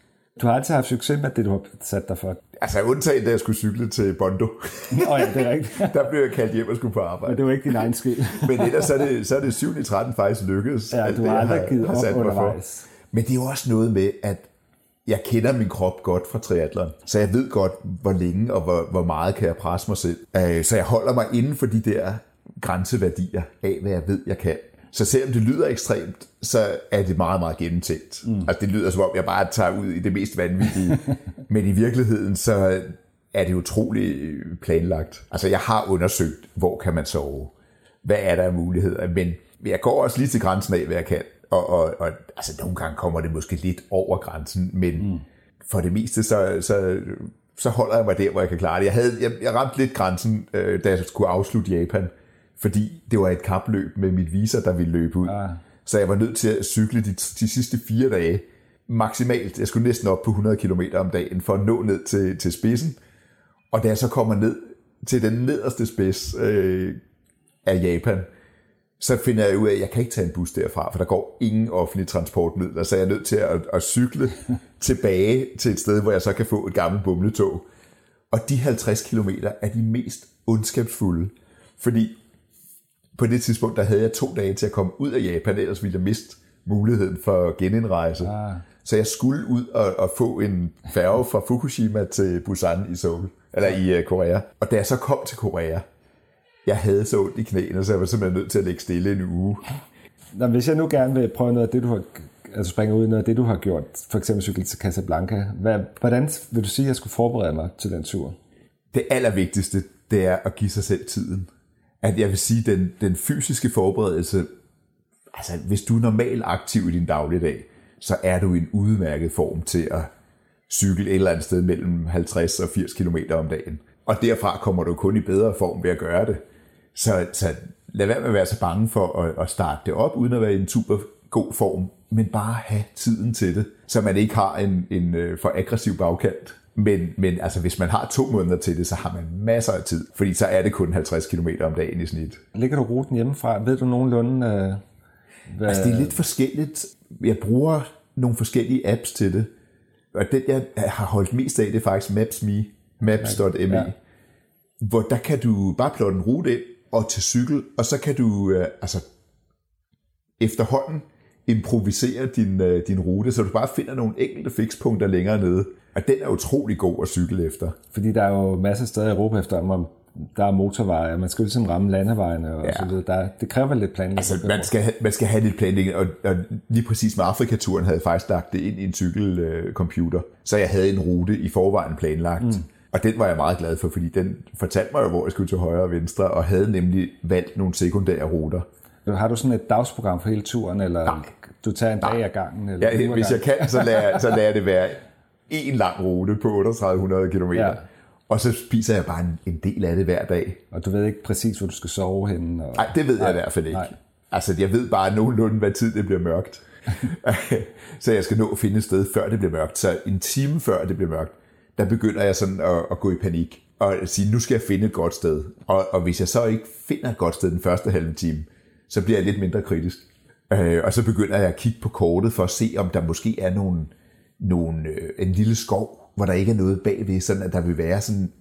Du har altid haft succes med det, du har sat dig for. Altså undtagen, da jeg skulle cykle til Bondo. Åh oh, ja, det er rigtigt. der blev jeg kaldt hjem og skulle på arbejde. Men det var ikke din egen skyld. Men ellers så er det, så er det 7 i 13 faktisk lykkedes. Ja, du har aldrig givet op undervejs. Men det er jo også noget med, at jeg kender min krop godt fra triathlon, så jeg ved godt, hvor længe og hvor, hvor meget kan jeg presse mig selv. Øh, så jeg holder mig inden for de der grænseværdier af, hvad jeg ved, jeg kan. Så selvom det lyder ekstremt, så er det meget, meget gennemtænkt. Mm. Altså det lyder som om, jeg bare tager ud i det mest vanvittige. Men i virkeligheden, så er det utroligt planlagt. Altså jeg har undersøgt, hvor kan man sove? Hvad er der af muligheder? Men jeg går også lige til grænsen af, hvad jeg kan. Og, og, og altså nogle gange kommer det måske lidt over grænsen, men mm. for det meste, så, så, så holder jeg mig der, hvor jeg kan klare det. Jeg, havde, jeg, jeg ramte lidt grænsen, øh, da jeg skulle afslutte Japan, fordi det var et kapløb med mit viser, der ville løbe ud. Ah. Så jeg var nødt til at cykle de, de sidste fire dage maksimalt. Jeg skulle næsten op på 100 km om dagen for at nå ned til, til spidsen. Og da jeg så kommer ned til den nederste spids øh, af Japan, så finder jeg ud af, at jeg kan ikke tage en bus derfra, for der går ingen offentlige transportmidler, så jeg er nødt til at, at cykle tilbage til et sted, hvor jeg så kan få et gammelt bumletog. Og de 50 km er de mest ondskabsfulde, fordi på det tidspunkt, der havde jeg to dage til at komme ud af Japan, ellers ville jeg miste muligheden for genindrejse. Ah. Så jeg skulle ud og, og få en færge fra Fukushima til Busan i Seoul, eller i uh, Korea. Og da jeg så kom til Korea, jeg havde så ondt i knæene, så jeg var simpelthen nødt til at ligge stille en uge. Nå, hvis jeg nu gerne vil prøve noget af det, du har, altså springe ud i noget af det, du har gjort, for eksempel cykle til Casablanca, hvad, hvordan vil du sige, at jeg skulle forberede mig til den tur? Det allervigtigste, det er at give sig selv tiden. At jeg vil sige, den, den fysiske forberedelse, altså hvis du er normalt aktiv i din dagligdag, så er du i en udmærket form til at cykle et eller andet sted mellem 50 og 80 km om dagen. Og derfra kommer du kun i bedre form ved at gøre det. Så, så lad være med at være så bange for at, at starte det op, uden at være i en super god form, men bare have tiden til det, så man ikke har en, en øh, for aggressiv bagkant. Men, men altså, hvis man har to måneder til det, så har man masser af tid, fordi så er det kun 50 km om dagen i snit. Ligger du ruten hjemmefra? Ved du nogenlunde, øh, hvad... Altså, det er lidt forskelligt. Jeg bruger nogle forskellige apps til det, og den, jeg har holdt mest af, det er faktisk Maps.me, maps.me, ja. hvor der kan du bare plotte en rute ind, og til cykel, og så kan du øh, altså efterhånden improvisere din, øh, din rute, så du bare finder nogle enkelte fikspunkter længere nede. Og den er utrolig god at cykle efter. Fordi der er jo masser af steder i Europa efter, hvor der er motorveje, og man skal jo ligesom ramme landevejene og ja. så videre. Der, det kræver lidt planlægning. Altså, man skal, man skal have lidt planlægning, og, og lige præcis med Afrikaturen havde jeg faktisk lagt det ind i en cykelcomputer, så jeg havde en rute i forvejen planlagt. Mm. Og den var jeg meget glad for, fordi den fortalte mig jo, hvor jeg skulle til højre og venstre, og havde nemlig valgt nogle sekundære ruter. Har du sådan et dagsprogram for hele turen, eller Nej. du tager en dag ad gangen? Eller ja, hvis jeg kan, så lader, så lader det være en lang rute på 3800 km. Ja. Og så spiser jeg bare en, en del af det hver dag. Og du ved ikke præcis, hvor du skal sove henne? Og... Nej, det ved jeg i hvert fald ikke. Nej. Altså, jeg ved bare nogenlunde, hvad tid det bliver mørkt. så jeg skal nå at finde et sted, før det bliver mørkt. Så en time før det bliver mørkt, der begynder jeg sådan at, at gå i panik. Og sige, nu skal jeg finde et godt sted. Og, og hvis jeg så ikke finder et godt sted den første halve time, så bliver jeg lidt mindre kritisk. Øh, og så begynder jeg at kigge på kortet for at se, om der måske er nogle, nogle, øh, en lille skov, hvor der ikke er noget bagved, sådan at der vil være sådan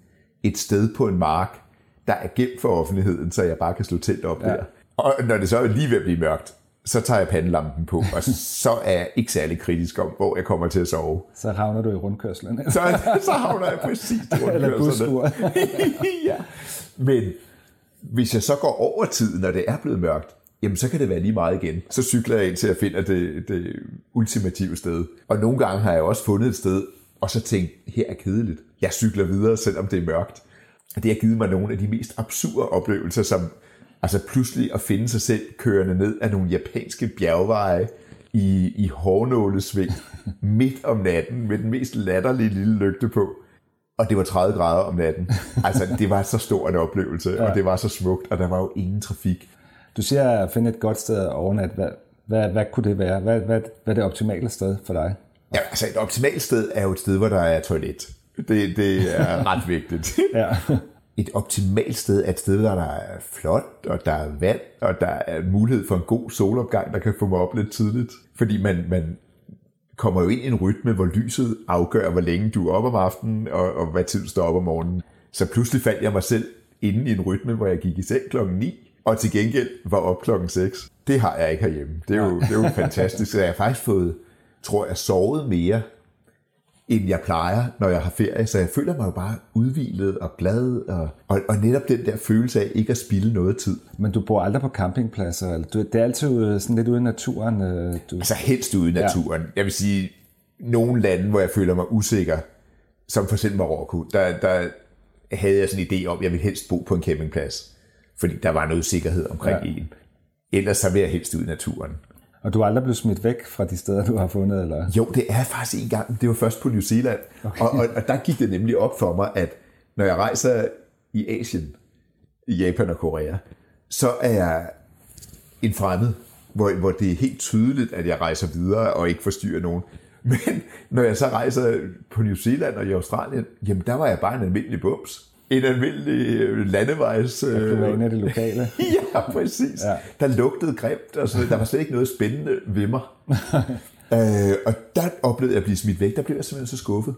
et sted på en mark, der er gemt for offentligheden, så jeg bare kan slå telt op ja. der. Og når det så er lige ved at blive mørkt, så tager jeg pandelampen på, og så er jeg ikke særlig kritisk om, hvor jeg kommer til at sove. Så havner du i rundkørslen. så, så havner jeg præcis i rundkørslen. ja. Men hvis jeg så går over tiden, når det er blevet mørkt, jamen så kan det være lige meget igen. Så cykler jeg ind til at finde det, det ultimative sted. Og nogle gange har jeg også fundet et sted, og så tænkt, her er kedeligt. Jeg cykler videre, selvom det er mørkt. Og det har givet mig nogle af de mest absurde oplevelser, som altså pludselig at finde sig selv kørende ned af nogle japanske bjergveje i, i hårnålesving midt om natten med den mest latterlige lille lygte på. Og det var 30 grader om natten. Altså, det var så stor en oplevelse, ja. og det var så smukt, og der var jo ingen trafik. Du siger at finde et godt sted overnat. Hvad, hvad, hvad kunne det være? Hvad, hvad, hvad er det optimale sted for dig? Ja, altså et optimalt sted er jo et sted, hvor der er toilet. Det, det er ret vigtigt. ja. Et optimalt sted er et sted, hvor der er flot, og der er vand, og der er mulighed for en god solopgang, der kan få mig op lidt tidligt. Fordi man, man kommer jo ind i en rytme, hvor lyset afgør, hvor længe du er oppe om aftenen, og, og hvad tid du står op om morgenen. Så pludselig fandt jeg mig selv inde i en rytme, hvor jeg gik i seng klokken 9, og til gengæld var op klokken 6. Det har jeg ikke herhjemme. Det er jo, det er jo fantastisk. Så jeg har faktisk fået, tror jeg, sovet mere, end jeg plejer, når jeg har ferie. Så jeg føler mig jo bare udvilet og glad, og, og, og netop den der følelse af ikke at spille noget tid. Men du bor aldrig på campingpladser? Eller du, det er altid sådan lidt ude i naturen? øh, Du... Altså helst ude i naturen. Ja. Jeg vil sige, nogle lande, hvor jeg føler mig usikker, som for eksempel Marokko, der, der havde jeg sådan en idé om, at jeg ville helst bo på en campingplads fordi der var noget sikkerhed omkring ja. en. Ellers så vil jeg helst ud i naturen. Og du er aldrig blevet smidt væk fra de steder, du har fundet? Eller? Jo, det er faktisk en gang. Det var først på New Zealand. Okay. Og, og, og der gik det nemlig op for mig, at når jeg rejser i Asien, i Japan og Korea, så er jeg en fremmed, hvor, hvor det er helt tydeligt, at jeg rejser videre og ikke forstyrrer nogen. Men når jeg så rejser på New Zealand og i Australien, jamen der var jeg bare en almindelig bums. En almindelig øh, landevejs... Du var en af det lokale. ja, præcis. Ja. Der lugtede grimt, og så, der var slet ikke noget spændende ved mig. øh, og der oplevede jeg at blive smidt væk. Der blev jeg simpelthen så skuffet.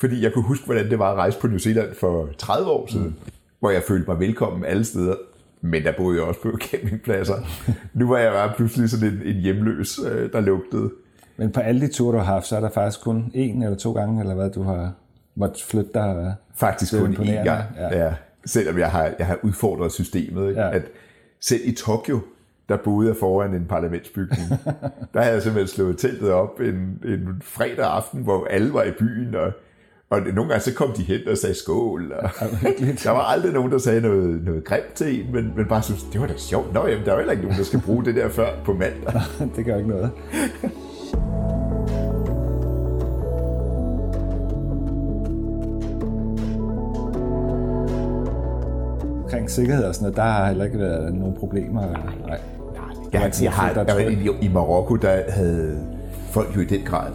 Fordi jeg kunne huske, hvordan det var at rejse på New Zealand for 30 år siden, mm. hvor jeg følte mig velkommen alle steder. Men der boede jeg også på campingpladser. nu var jeg bare pludselig sådan en, en hjemløs, øh, der lugtede. Men på alle de ture, du har haft, så er der faktisk kun en eller to gange, eller hvad du har måttet flytte dig? Faktisk kun én gang, ja. ja. Selvom jeg har, jeg har udfordret systemet. Ikke? Ja. At selv i Tokyo, der boede jeg foran en parlamentsbygning. der havde jeg simpelthen slået teltet op en, en fredag aften, hvor alle var i byen, og, og nogle gange så kom de hen og sagde skål. Og der var aldrig nogen, der sagde noget, noget grimt til en, men, men bare synes, det var da sjovt. Nå, jamen, der er jo heller ikke nogen, der skal bruge det der før på mandag. det gør ikke noget. Omkring sikkerhed og sådan noget, der har heller ikke været nogen problemer. Nej. Ja, jeg, jeg har, der, i, I Marokko, der havde folk jo i den grad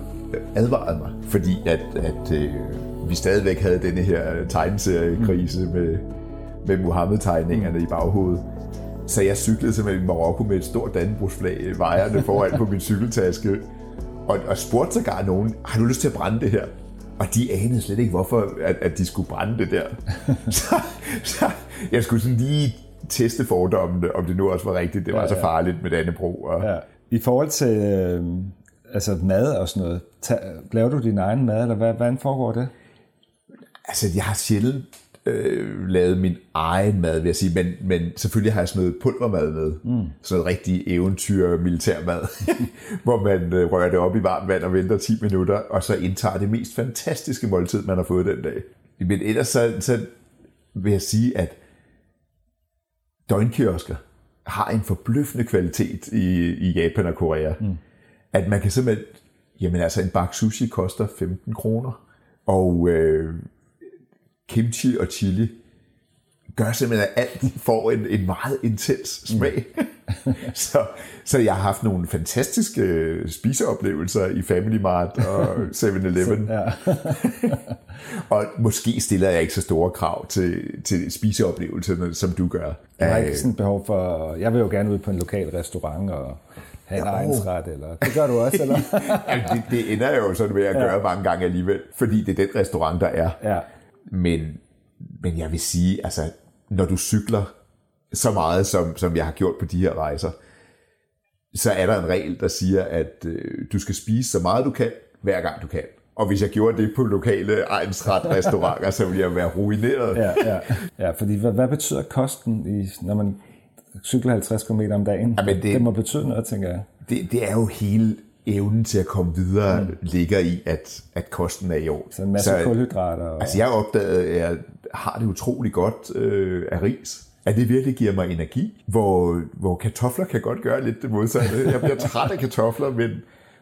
advaret mig, fordi at, at øh, vi stadigvæk havde denne her tegneseriekrise mm. med, med Mohammed-tegningerne mm. i baghovedet. Så jeg cyklede simpelthen i Marokko med et stort dannebrugsflag vejerne foran på min cykeltaske, og, og spurgte sågar nogen, har du lyst til at brænde det her? Og de anede slet ikke, hvorfor at, at de skulle brænde det der. så, så jeg skulle sådan lige teste fordommene, om det nu også var rigtigt. Det var ja, så farligt med Dannebro. Og... Ja. I forhold til øh, altså mad og sådan noget, ta, laver du din egen mad, eller hvad, hvordan foregår det? Altså, jeg har sjældent øh, lavet min egen mad, vil jeg sige, men, men selvfølgelig har jeg sådan noget pulvermad med. Mm. Sådan noget rigtig eventyr militærmad, hvor man øh, rører det op i varmt vand og venter 10 minutter, og så indtager det mest fantastiske måltid, man har fået den dag. Men ellers så, så vil jeg sige, at døgnkiosker har en forbløffende kvalitet i, i Japan og Korea. Mm. At man kan simpelthen, jamen altså en bak sushi koster 15 kroner, og øh, kimchi og chili gør simpelthen, at alt får en, en meget intens smag. Mm. så, så jeg har haft nogle fantastiske øh, spiseoplevelser i Family Mart og 7-Eleven. ja. og måske stiller jeg ikke så store krav til, til spiseoplevelserne, som du gør. Jeg har ikke sådan behov for... Jeg vil jo gerne ud på en lokal restaurant og have en ejensret, eller det gør du også, eller? Jamen, det, det ender jo sådan ved at gøre ja. mange gange alligevel, fordi det er den restaurant, der er. Ja. Men men jeg vil sige, altså, når du cykler så meget, som, som jeg har gjort på de her rejser, så er der en regel, der siger, at øh, du skal spise så meget du kan, hver gang du kan. Og hvis jeg gjorde det på lokale ejensret restauranter, så ville jeg være ruineret. Ja, ja. ja fordi hvad, hvad betyder kosten, i, når man cykler 50 km om dagen? Ja, men det, det må betyde noget, tænker jeg. Det, det er jo hele evnen til at komme videre mm. ligger i, at, at kosten er i orden. Så en masse så, kulhydrater. Og... Altså jeg opdagede, at jeg har det utrolig godt øh, af ris. At det virkelig giver mig energi, hvor, hvor kartofler kan godt gøre lidt det modsatte. Jeg bliver træt af kartofler, men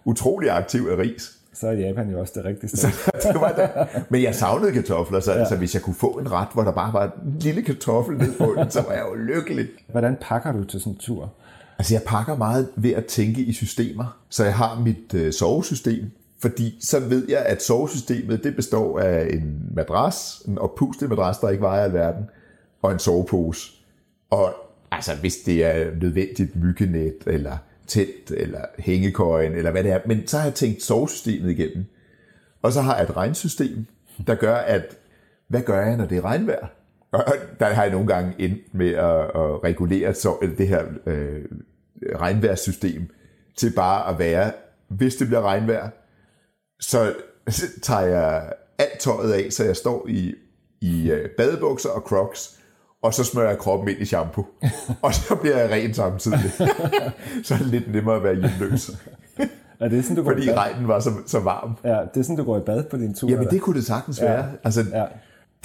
utrolig aktiv af ris. Så er Japan jo også det rigtige sted. Så, det var det. Men jeg savnede kartofler, så ja. altså, hvis jeg kunne få en ret, hvor der bare var en lille kartoffel ned på den, så var jeg jo lykkelig. Hvordan pakker du til sådan en tur? Altså jeg pakker meget ved at tænke i systemer. Så jeg har mit øh, sovesystem, fordi så ved jeg, at sovesystemet det består af en madras, en oppustet madras, der ikke vejer alverden, og en sovepose. Og altså hvis det er nødvendigt myggenet, eller telt, eller hængekøjen, eller hvad det er. Men så har jeg tænkt sovesystemet igennem. Og så har jeg et regnsystem, der gør, at hvad gør jeg, når det er regnvejr? Og der har jeg nogle gange endt med at, at regulere så, det her øh, regnvejrssystem til bare at være, hvis det bliver regnvejr, så tager jeg alt tøjet af, så jeg står i, i øh, badebukser og crocs, og så smører jeg kroppen ind i shampoo. og så bliver jeg ren samtidig. så er det lidt nemmere at være hjemløs. Er det sådan, du går Fordi regnen var så, så varm. Ja, det er sådan, du går i bad på din tur? Jamen, det kunne det sagtens være. Ja. Altså, ja.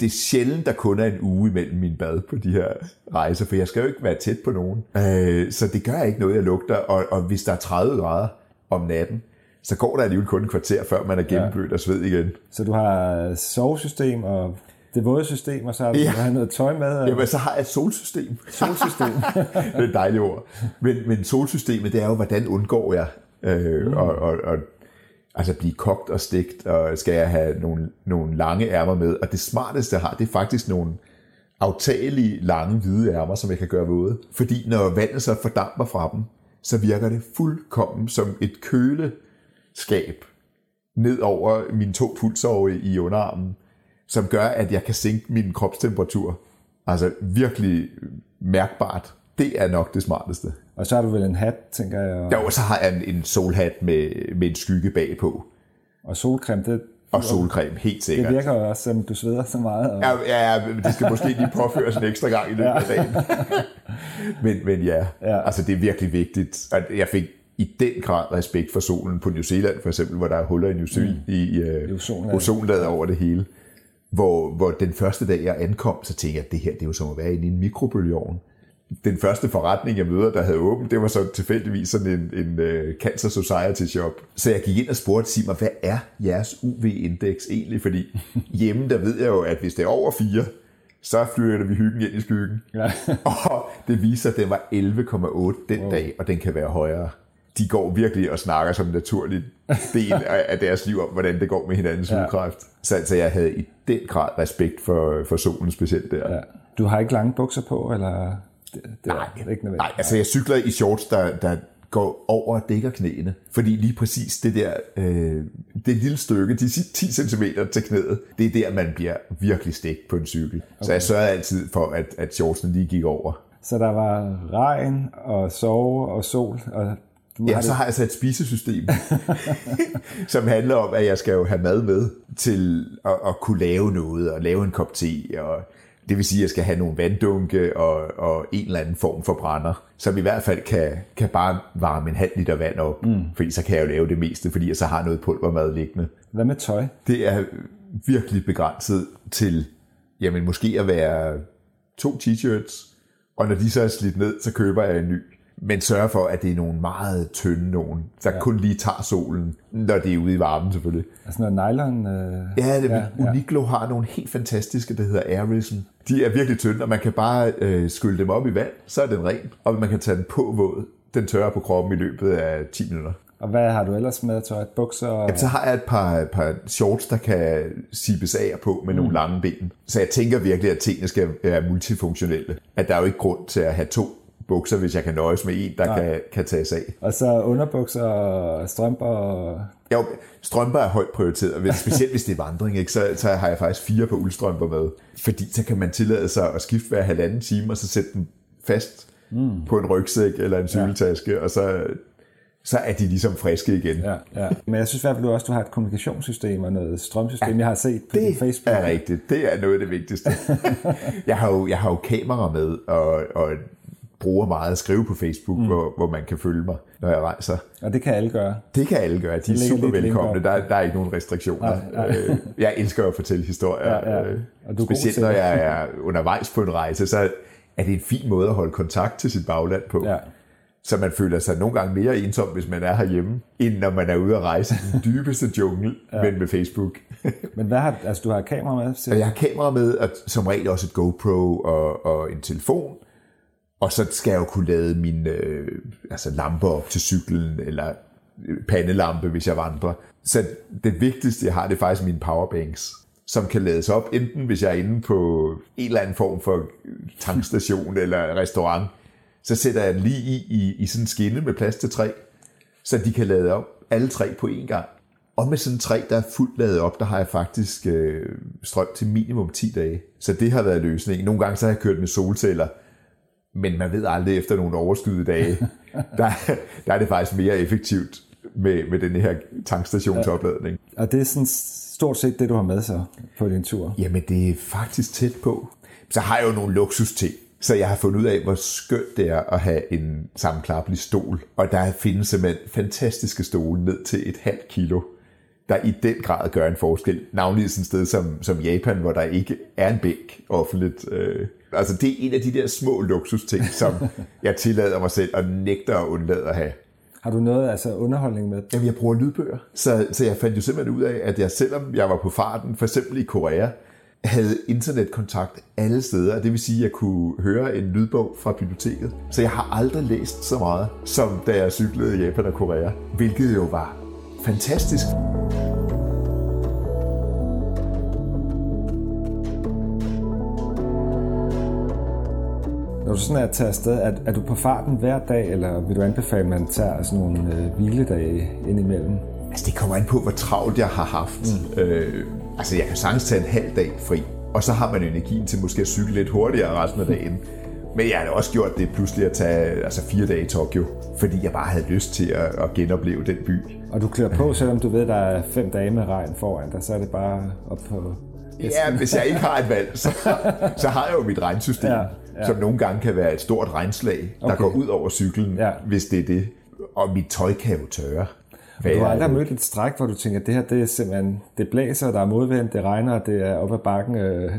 Det er sjældent, der kun er en uge imellem min bad på de her rejser, for jeg skal jo ikke være tæt på nogen. Øh, så det gør ikke noget, jeg lugter, og, og hvis der er 30 grader om natten, så går der alligevel kun en kvarter, før man er gennemblødt og sved igen. Så du har sovesystem og det våde system, og så har du Ja. ja. noget tøj med. Og Jamen, så har jeg et solsystem. solsystem. det er et dejligt ord. Men, men solsystemet, det er jo, hvordan undgår jeg øh, mm. og, og, og altså blive kogt og stegt, og skal jeg have nogle, nogle lange ærmer med. Og det smarteste, jeg har, det er faktisk nogle aftagelige, lange, hvide ærmer, som jeg kan gøre våde. Fordi når vandet så fordamper fra dem, så virker det fuldkommen som et køleskab ned over mine to pulsåre i underarmen, som gør, at jeg kan sænke min kropstemperatur. Altså virkelig mærkbart. Det er nok det smarteste og så har du vel en hat, tænker jeg, og, Jo, så har jeg en, en solhat med, med en skygge bagpå. og solcreme. Det, Og solcreme, helt det sikkert. virker jo også, som du sveder så meget. Og, Ja, ja, ja, men det skal måske lige påføres en ekstra gang i løbet af dagen. men, men ja, Ja. altså det er virkelig vigtigt. At jeg fik i den grad respekt for solen på New Zealand, for eksempel, hvor der er huller i New Zealand mm. i uh, ozonlaget. ozonlaget over det hele. Hvor, hvor den første dag, jeg ankom, så tænkte jeg, at det her det er jo som at være inde i en mikrobølgeovn. Den første forretning, jeg møder, der havde åbent, det var så tilfældigvis sådan en, en uh, Cancer Society shop. Så jeg gik ind og spurgte, sig mig, hvad er jeres UV-indeks egentlig? Fordi hjemme, der ved jeg jo, at hvis det er over 4, så flytter vi hyggen ind i skyggen. Ja. Og det viser, at den var 11,8 den wow. dag, og den kan være højere. De går virkelig og snakker som en naturlig del af af deres liv om, hvordan det går med hinandens Ja. hudkræft. Så altså, jeg havde i den grad respekt for, for solen specielt der. ja. Du har ikke lange bukser på, eller? Det, det Nej, er ikke nødvendigt. nej, altså jeg cykler i shorts, der, der går over og dækker knæene. Fordi lige præcis det der, øh, det lille stykke, de 10 cm til knæet, det er der, man bliver virkelig stegt på en cykel. Okay. Så jeg sørger altid for, at, at shortsene lige gik over. Så der var regn og sove og sol, og du Ja, har så har jeg så et spisesystem, som handler om, at jeg skal jo have mad med til at, at kunne lave noget, og lave en kop te, og det vil sige, at jeg skal have nogle vanddunke og, og en eller anden form for brænder, som i hvert fald kan, kan bare varme en halv liter vand op, mm. fordi så kan jeg jo lave det meste, fordi jeg så har noget pulvermad liggende. Hvad med tøj? Det er virkelig begrænset til, jamen måske at være to t-shirts, og når de så er slidt ned, så køber jeg en ny. Men sørger for, at det er nogle meget tynde nogen, der ja. kun lige tager solen, når det er ude i varmen selvfølgelig. Altså noget nylon? Øh, Ja, det, Ja, ja, ja. Uniqlo har nogle helt fantastiske, der hedder Airism. De er virkelig tynde, og man kan bare øh, skylle dem op i vand, så er den ren, og man kan tage den på våd. Den tørrer på kroppen i løbet af 10 minutter. Og hvad har du ellers med tøj? Bukser? Og... Jamen, så har jeg et par, par shorts, der kan sibes af på med mm. nogle lange ben. Så jeg tænker virkelig, at tingene skal være multifunktionelle. At der er jo ikke grund til at have to bukser, hvis jeg kan nøjes med en, der kan, kan tages af. Og så underbukser og strømper og... Jo, strømper er højt prioriteret, specielt hvis det er vandring, ikke? Så, så har jeg faktisk fire på uldstrømper med. Fordi så kan man tillade sig at skifte hver halvanden time, og så sætte dem fast mm. på en rygsæk eller en cykeltaske, ja. og så, så er de ligesom friske igen. Ja, ja. Men jeg synes i hvert fald du også, du har et kommunikationssystem og noget strømsystem, ja, jeg har set på Det Facebook. er rigtigt. Det er noget af det vigtigste. jeg, har jo, jeg har jo kamera med, og, og bruger meget at skrive på Facebook, mm. hvor, hvor man kan følge mig, når jeg rejser. Og det kan alle gøre. Det kan alle gøre. De er super velkomne. Der, der er ikke nogen restriktioner. Nej, nej. Øh, Jeg elsker at fortælle historier. Ja, ja. øh, Og du Specielt når jeg er undervejs på en rejse, så er det en fin måde at holde kontakt til sit bagland på. Ja. Så man føler sig nogle gange mere ensom, hvis man er herhjemme, end når man er ude at rejse i den dybeste jungle, ja. men med Facebook. Men hvad har, altså du har kamera med? Og jeg har kamera med, og som regel også et GoPro og, og en telefon. Og så skal jeg jo kunne lade mine øh, altså lamper op til cyklen, eller øh, pandelampe, hvis jeg vandrer. Så det vigtigste, jeg har, det er faktisk mine powerbanks, som kan lades op, enten hvis jeg er inde på en eller anden form for øh, tankstation eller restaurant, så sætter jeg den lige i, i, i sådan en skinne med plads til tre, så de kan lade op alle tre på én gang. Og med sådan tre, der er fuldt ladet op, der har jeg faktisk øh, strøm til minimum 10 dage. Så det har været løsningen. Nogle gange så har jeg kørt med solceller, men man ved aldrig efter nogle overskydede dage. der, der er det faktisk mere effektivt med, med den her tankstationsopladning. Og det er sådan stort set det, du har med så på din tur. Jamen, det er faktisk tæt på. Så har jeg jo nogle luksusting. Så jeg har fundet ud af, hvor skønt det er at have en sammenklappelig stol. Og der findes simpelthen fantastiske stole ned til et halvt kilo, der i den grad gør en forskel. Navnlig sådan et sted som, som Japan, hvor der ikke er en bænk offentligt. Øh, altså det er en af de der små luksusting, som jeg tillader mig selv og nægter at undlade at have. Har du noget altså underholdning med? Jamen, jeg bruger lydbøger. Så, så jeg fandt jo simpelthen ud af, at jeg selvom jeg var på farten, for eksempel i Korea, havde internetkontakt alle steder. Det vil sige, at jeg kunne høre en lydbog fra biblioteket. Så jeg har aldrig læst så meget, som da jeg cyklede i Japan og Korea. Hvilket jo var fantastisk. Når du sådan er taget afsted, er, er du på farten hver dag, eller vil du anbefale, at man tager sådan nogle øh, hviledage indimellem? Altså, det kommer an på, hvor travlt jeg har haft. Mm. Øh, altså, jeg kan sagtens tage en halv dag fri, og så har man energien til måske at cykle lidt hurtigere resten af dagen. Men jeg har også gjort det pludselig at tage altså fire dage i Tokyo, fordi jeg bare havde lyst til at, at genopleve den by. Og du klør på, selvom du ved, der er fem dage med regn foran dig, så er det bare op på... Ja, hvis jeg ikke har et valg, så, så har jeg jo mit regnsystem, ja, ja. som nogle gange kan være et stort regnslag, der okay. går ud over cyklen, ja. hvis det er det. Og mit tøj kan jo tørre. Hvad du har aldrig mødt et stræk, hvor du tænker, at det her det er simpelthen, det blæser, der er modvind, det regner, det er op ad bakken øh,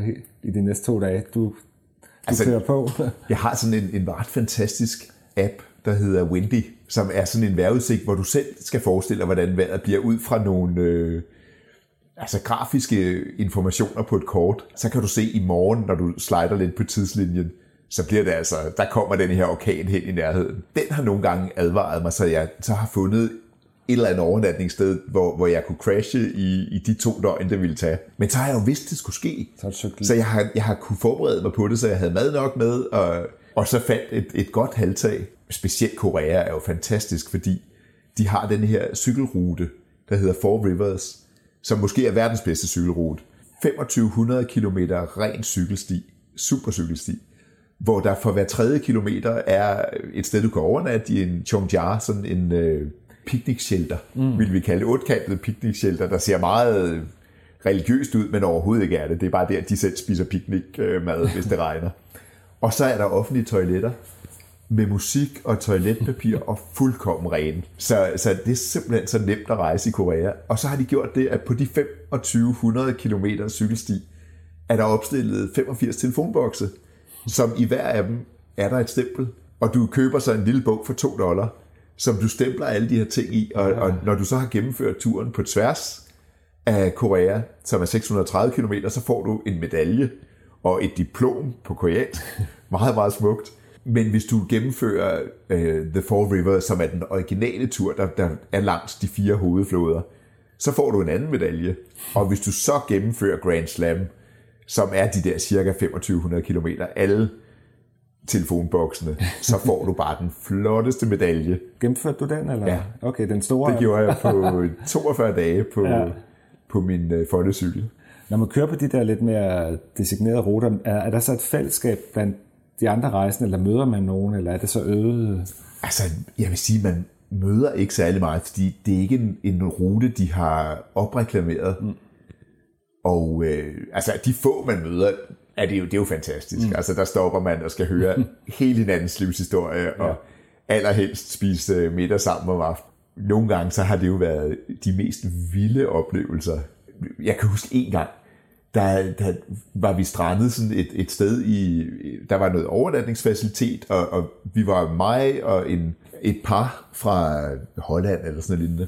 i de næste to dage. Du altså, kører på. jeg har sådan en, en ret fantastisk app, der hedder Windy, som er sådan en vejrudsigt, hvor du selv skal forestille dig, hvordan vejret bliver ud fra nogle øh, altså grafiske informationer på et kort. Så kan du se i morgen, når du slider lidt på tidslinjen, så bliver det altså, der kommer den her orkan hen i nærheden. Den har nogle gange advaret mig, så jeg så har fundet et eller andet overnatningssted, hvor, hvor jeg kunne crashe i, i de to døgn, det ville tage. Men så har jeg jo vidst, det skulle ske. Så, så jeg, har, jeg har kunne forberede mig på det, så jeg havde mad nok med, og, og så fandt et, et godt halvtag. Specielt Korea er jo fantastisk, fordi de har den her cykelrute, der hedder Four Rivers, som måske er verdens bedste cykelrute. 2500 km ren cykelsti, supercykelsti, hvor der for hver tredje kilometer er et sted, du kan overnatte i en Chongja, sådan en øh, picnic-shelter, mm. vil vi kalde det, otkantet picnic-shelter, der ser meget religiøst ud, men overhovedet ikke er det. Det er bare der, de selv spiser picnic-mad, hvis det regner. Og så er der offentlige toiletter med musik og toiletpapir og fuldkommen ren. Så, så det er simpelthen så nemt at rejse i Korea. Og så har de gjort det, at på de 2500 km cykelsti, er der opstillet 85 telefonbokse, som i hver af dem er der et stempel. Og du køber så en lille bog for 2 dollar, som du stempler alle de her ting i, og, og når du så har gennemført turen på tværs af Korea, som er 630 km, så får du en medalje og et diplom på koreansk. Meget, meget smukt. Men hvis du gennemfører uh, The Four Rivers, som er den originale tur, der, der er langs de fire hovedfloder, så får du en anden medalje. Og hvis du så gennemfører Grand Slam, som er de der cirka 2500 km, alle telefonboksene, så får du bare den flotteste medalje. Gennemførte du den, eller? Ja. Okay, den store. Det gjorde jeg på 42 dage på, ja. på min uh, folkecykel. Når man kører på de der lidt mere designerede ruter, er, er der så et fællesskab blandt de andre rejsende, eller møder man nogen, eller er det så øget? Altså, jeg vil sige, man møder ikke særlig meget, fordi det er ikke en, en rute, de har opreklameret. Mm. Og øh, altså, de få, man møder, er det jo, det er jo fantastisk. Mm. Altså, der stopper man og skal høre hele hinandens livshistorie, og ja. allerhelst spise middag sammen om aftenen. Nogle gange, så har det jo været de mest vilde oplevelser. Jeg kan huske en gang, der, der var vi strandet sådan et, et sted i, der var noget overnatningsfacilitet, og, og vi var mig og en, et par fra Holland eller sådan noget lignende.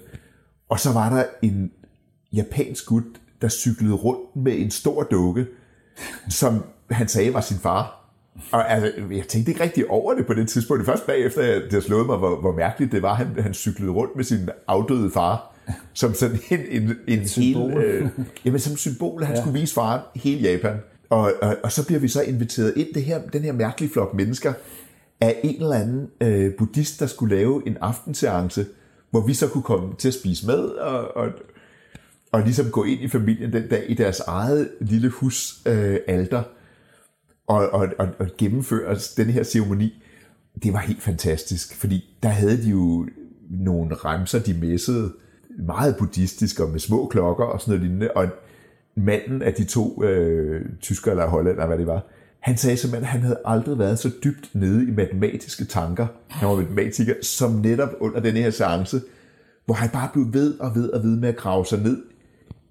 Og så var der en japansk gut, der cyklede rundt med en stor dukke, som han sagde var sin far. Og altså, jeg tænkte ikke rigtig over det på det tidspunkt. Det først bagefter, det har slået mig, hvor, hvor mærkeligt det var, han, han cyklede rundt med sin afdøde far som sådan en, en, en symbol. Hel, øh, jamen, som symbol, han ja. skulle vise faren hele Japan. Og, og, og så bliver vi så inviteret ind, det her, den her mærkelige flok mennesker, af en eller anden øh, buddhist, der skulle lave en aftenseance, hvor vi så kunne komme til at spise med, og, og, og ligesom gå ind i familien den dag i deres eget lille hus øh, alter, og, og, og, og gennemføre den her ceremoni. Det var helt fantastisk, fordi der havde de jo nogle remser, de messede, meget buddhistisk og med små klokker og sådan noget lignende. Og manden af de to øh, tyskere eller hollænder, hvad det var, han sagde simpelthen, at han havde aldrig været så dybt nede i matematiske tanker, han var matematiker, som netop under den her seance, hvor han bare blev ved og ved og ved med at grave sig ned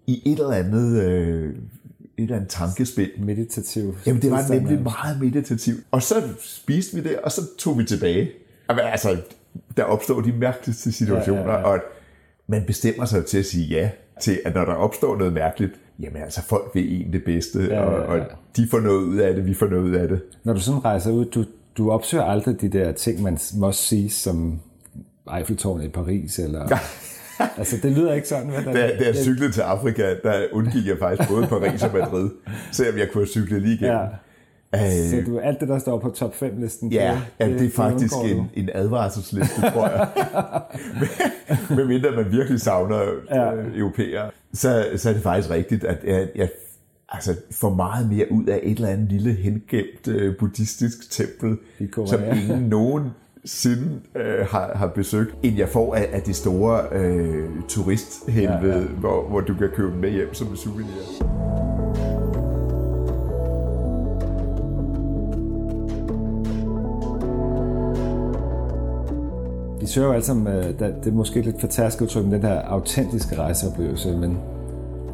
i et eller andet, øh, et eller andet tankespil. Meditativ. Jamen, det var nemlig ja. meget meditativt. Og så spiste vi det, og så tog vi tilbage. Altså, der opstår de mærkeligste situationer, Ja, ja, ja. og man bestemmer sig til at sige ja til, at når der opstår noget mærkeligt, jamen altså, folk vil en det bedste, Ja, ja, og, ja. og de får noget ud af det, vi får noget ud af det. Når du sådan rejser ud, du, du opsøger aldrig de der ting, man må sige, som Eiffeltårnet i Paris, eller... altså, det lyder ikke sådan, hvad Da, da jeg cyklede til Afrika, der undgik jeg faktisk både Paris og Madrid, selvom jeg kunne have cyklet lige igennem. Ja. Øh, Så du, alt det, der står på top 5-listen, Ja, det, det, det er faktisk undgår du. en, en advarselsliste, tror jeg. Men- Medmindre man virkelig savner Ja. ja. øh, europæere, så, så er det faktisk rigtigt, at jeg, jeg altså, får meget mere ud af et eller andet lille hengemt øh, buddhistisk tempel, som ingen nogensinde øh, har, har besøgt, end jeg får af, af de store øh, turisthelvede, Ja, ja. Hvor, hvor du kan købe dem med hjem som en souvenir. De søger jo alle sammen, øh, det er måske lidt for tærsk udtryk, den her autentiske rejseoplevelse, men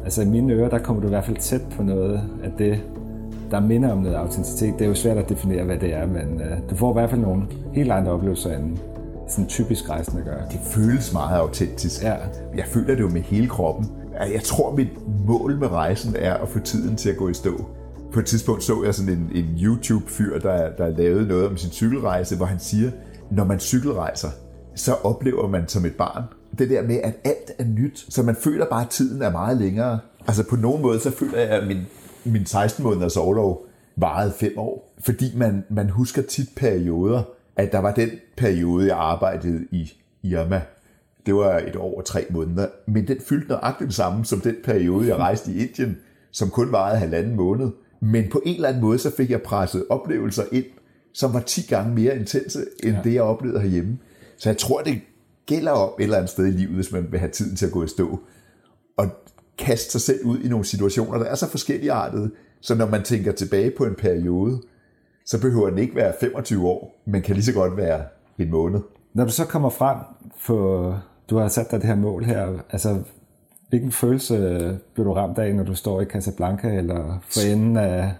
altså i mine ører, der kommer du i hvert fald tæt på noget af det, der minder om noget autenticitet. Det er jo svært at definere, hvad det er, men øh, du får i hvert fald nogle helt andre oplevelser, end sådan typisk rejsende gør. det føles meget autentisk. Ja. Jeg føler det jo med hele kroppen. Jeg tror, mit mål med rejsen er at få tiden til at gå i stå. På et tidspunkt så jeg sådan en, en YouTube-fyr, der, der lavede noget om sin cykelrejse, hvor han siger, når man cykelrejser, så oplever man som et barn det der med, at alt er nyt, så man føler bare, at tiden er meget længere. Altså på nogen måde, så føler jeg, at min, min 16 måneders overlov varede fem år. Fordi man, man husker tit perioder, at der var den periode, jeg arbejdede i Irma, det var et år og tre måneder, men den fyldte nøjagtigt det samme som den periode, jeg rejste i Indien, som kun varede halvanden måned. Men på en eller anden måde, så fik jeg presset oplevelser ind, som var 10 gange mere intense, end ja. det, jeg oplevede herhjemme. Så jeg tror, det gælder om et eller andet sted i livet, hvis man vil have tiden til at gå i stå, og kaste sig selv ud i nogle situationer, der er så forskelligartede, så når man tænker tilbage på en periode, så behøver den ikke være 25 år, men kan lige så godt være en måned. Når du så kommer frem på, du har sat dig det her mål her, altså hvilken følelse bliver du ramt af, når du står i Casablanca eller for enden af...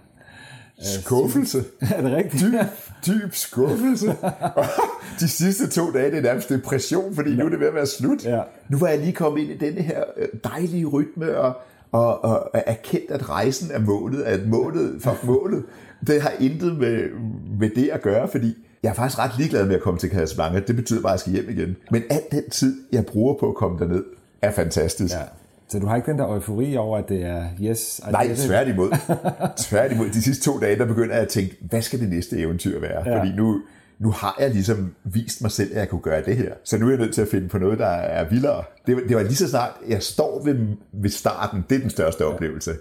Skuffelse. Er det rigtigt? dyb, dyb skuffelse. De sidste to dage, det er nærmest depression, fordi nu er det ved at være slut. Ja. Nu var jeg lige kommet ind i denne her øh, dejlige rytme, og, og, og er erkendt, at rejsen er målet, at målet for målet, det har intet med, med det at gøre, fordi jeg er faktisk ret ligeglad med at komme til Casablanca. Det betyder bare, at jeg skal hjem igen. Men al den tid, jeg bruger på at komme derned, er fantastisk. Ja. Så du har ikke den der eufori over, at det er yes, I Nej, tværtimod. tværtimod. De sidste to dage, der begynder jeg at tænke, hvad skal det næste eventyr være? Ja. Ja. Fordi nu, nu har jeg ligesom vist mig selv, at jeg kunne gøre det her. Så nu er jeg nødt til at finde på noget, der er vildere. Det, var- det var lige så snart, jeg står ved, ved starten, det er den største oplevelse.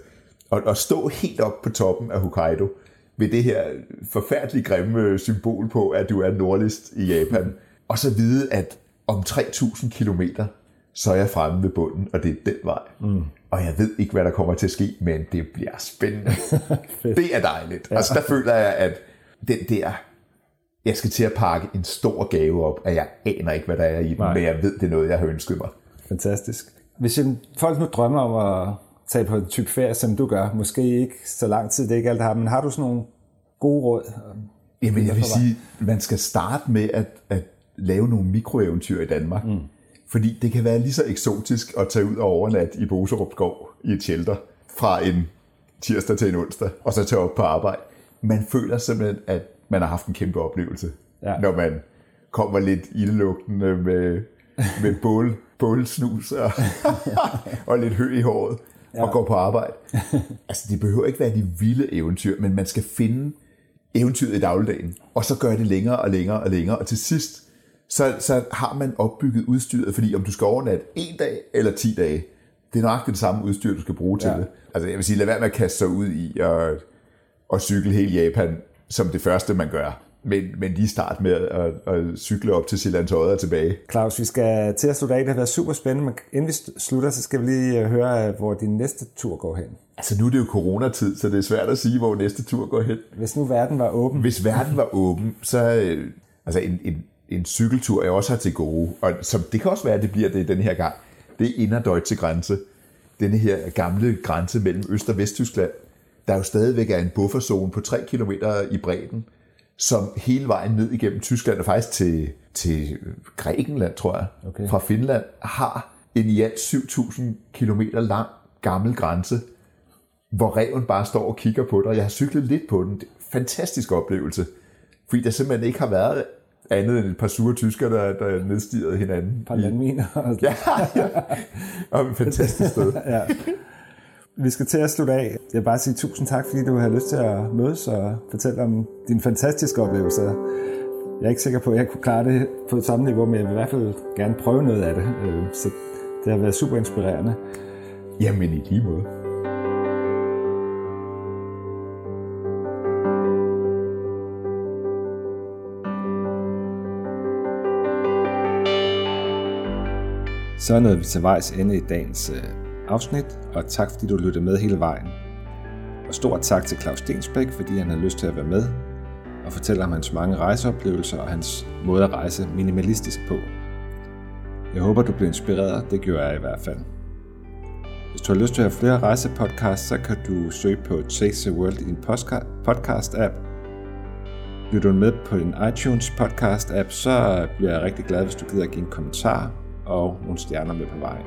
Og at stå helt op på toppen af Hokkaido, ved det her forfærdeligt grimme symbol på, at du er nordligst i Japan. Og så vide, at om 3.000 kilometer, så er jeg fremme ved bunden, og det er den vej. Mm. Og jeg ved ikke, hvad der kommer til at ske, men det bliver spændende. det er dejligt. Ja. Altså, der føler jeg, at den der, jeg skal til at pakke en stor gave op, at jeg aner ikke, hvad der er i den, Nej. men jeg ved, det er noget, jeg har ønsket mig. Fantastisk. Hvis folk nu drømmer om at tage på en type ferie, som du gør, måske ikke så lang tid, det er ikke alt, der har, men har du sådan nogle gode råd? Jamen, jeg vil sige, man skal starte med at, at lave nogle mikroeventyr i Danmark. Mm. Fordi det kan være lige så eksotisk at tage ud og overnatte i Boserup Skov i et shelter fra en tirsdag til en onsdag, og så tage op på arbejde. Man føler simpelthen, at man har haft en kæmpe oplevelse, Ja. når man kommer lidt ildlugtende med, med bål, bålsnus og, og lidt hø i håret ja. og går på arbejde. Altså, det behøver ikke være de vilde eventyr, men man skal finde eventyret i dagligdagen, og så gør det længere og længere og længere, og til sidst, så, så har man opbygget udstyret, fordi om du skal overnatte en dag eller 10 dage, det er nok det samme udstyr, du skal bruge til Ja. det. Altså jeg vil sige, lad være med at kaste sig ud i at, at cykle hele Japan, som det første, man gør. Men, men lige start med at, at cykle op til Sjællands Odde og tilbage. Claus, vi skal til at slutte af. Det har været super spændende, men inden vi slutter, så skal vi lige øh, høre, øh, hvor din næste tur går hen. Altså nu er det jo coronatid, så det er svært at sige, hvor næste tur går hen. Hvis nu verden var åben, Hvis verden var åben, så øh, altså en, en, en cykeltur, jeg også har til gode, og som, det kan også være, at det bliver det den her gang, det er Inner Deutsche Grænse. denne her gamle grænse mellem Øst- og Vesttyskland, der jo stadigvæk er en bufferzone på 3 km i bredden, som hele vejen ned igennem Tyskland og faktisk til, til Grækenland, tror jeg, Okay. fra Finland, har en i alt 7.000 km lang gammel grænse, hvor reven bare står og kigger på dig. Jeg har cyklet lidt på den. Det er en fantastisk oplevelse, fordi der simpelthen ikke har været andet end et par sure tyskere, der, der nedstirrede hinanden. Par landminer. Ja, ja. Og et fantastisk sted. ja. Vi skal til at slutte af. Jeg vil bare sige tusind tak, fordi du har lyst til at mødes og fortælle om dine fantastiske oplevelser. Jeg er ikke sikker på, at jeg kunne klare det på samme niveau, men jeg vil i hvert fald gerne prøve noget af det. Øh, Så det har været super inspirerende. Jamen i lige måde. Så er vi til vejs ende i dagens øh, afsnit, og tak fordi du lyttede med hele vejen. Og stor tak til Claus Stensbæk, fordi han har lyst til at være med og fortælle om hans mange rejseoplevelser og hans måde at rejse minimalistisk på. Jeg håber, du blev inspireret, det gjorde jeg i hvert fald. Hvis du har lyst til at have flere rejsepodcasts, så kan du søge på Chase the World i din podcast-app. Lytter du med på din iTunes podcast-app, så bliver jeg rigtig glad, hvis du gider at give en kommentar og nogle stjerner med på vejen.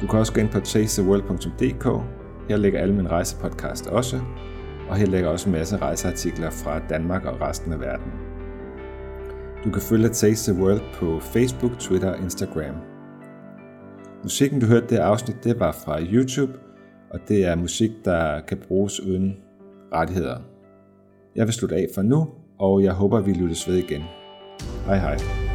Du kan også gå ind på chasetheworld.dk. Her ligger alle mine rejsepodcast også, og her ligger også en masse rejseartikler fra Danmark og resten af verden. Du kan følge Taste the World på Facebook, Twitter og Instagram. Musikken, du hørte det afsnit, det var fra YouTube, og det er musik, der kan bruges uden rettigheder. Jeg vil slutte af for nu, og jeg håber, vi lyttes ved igen. Hej hej.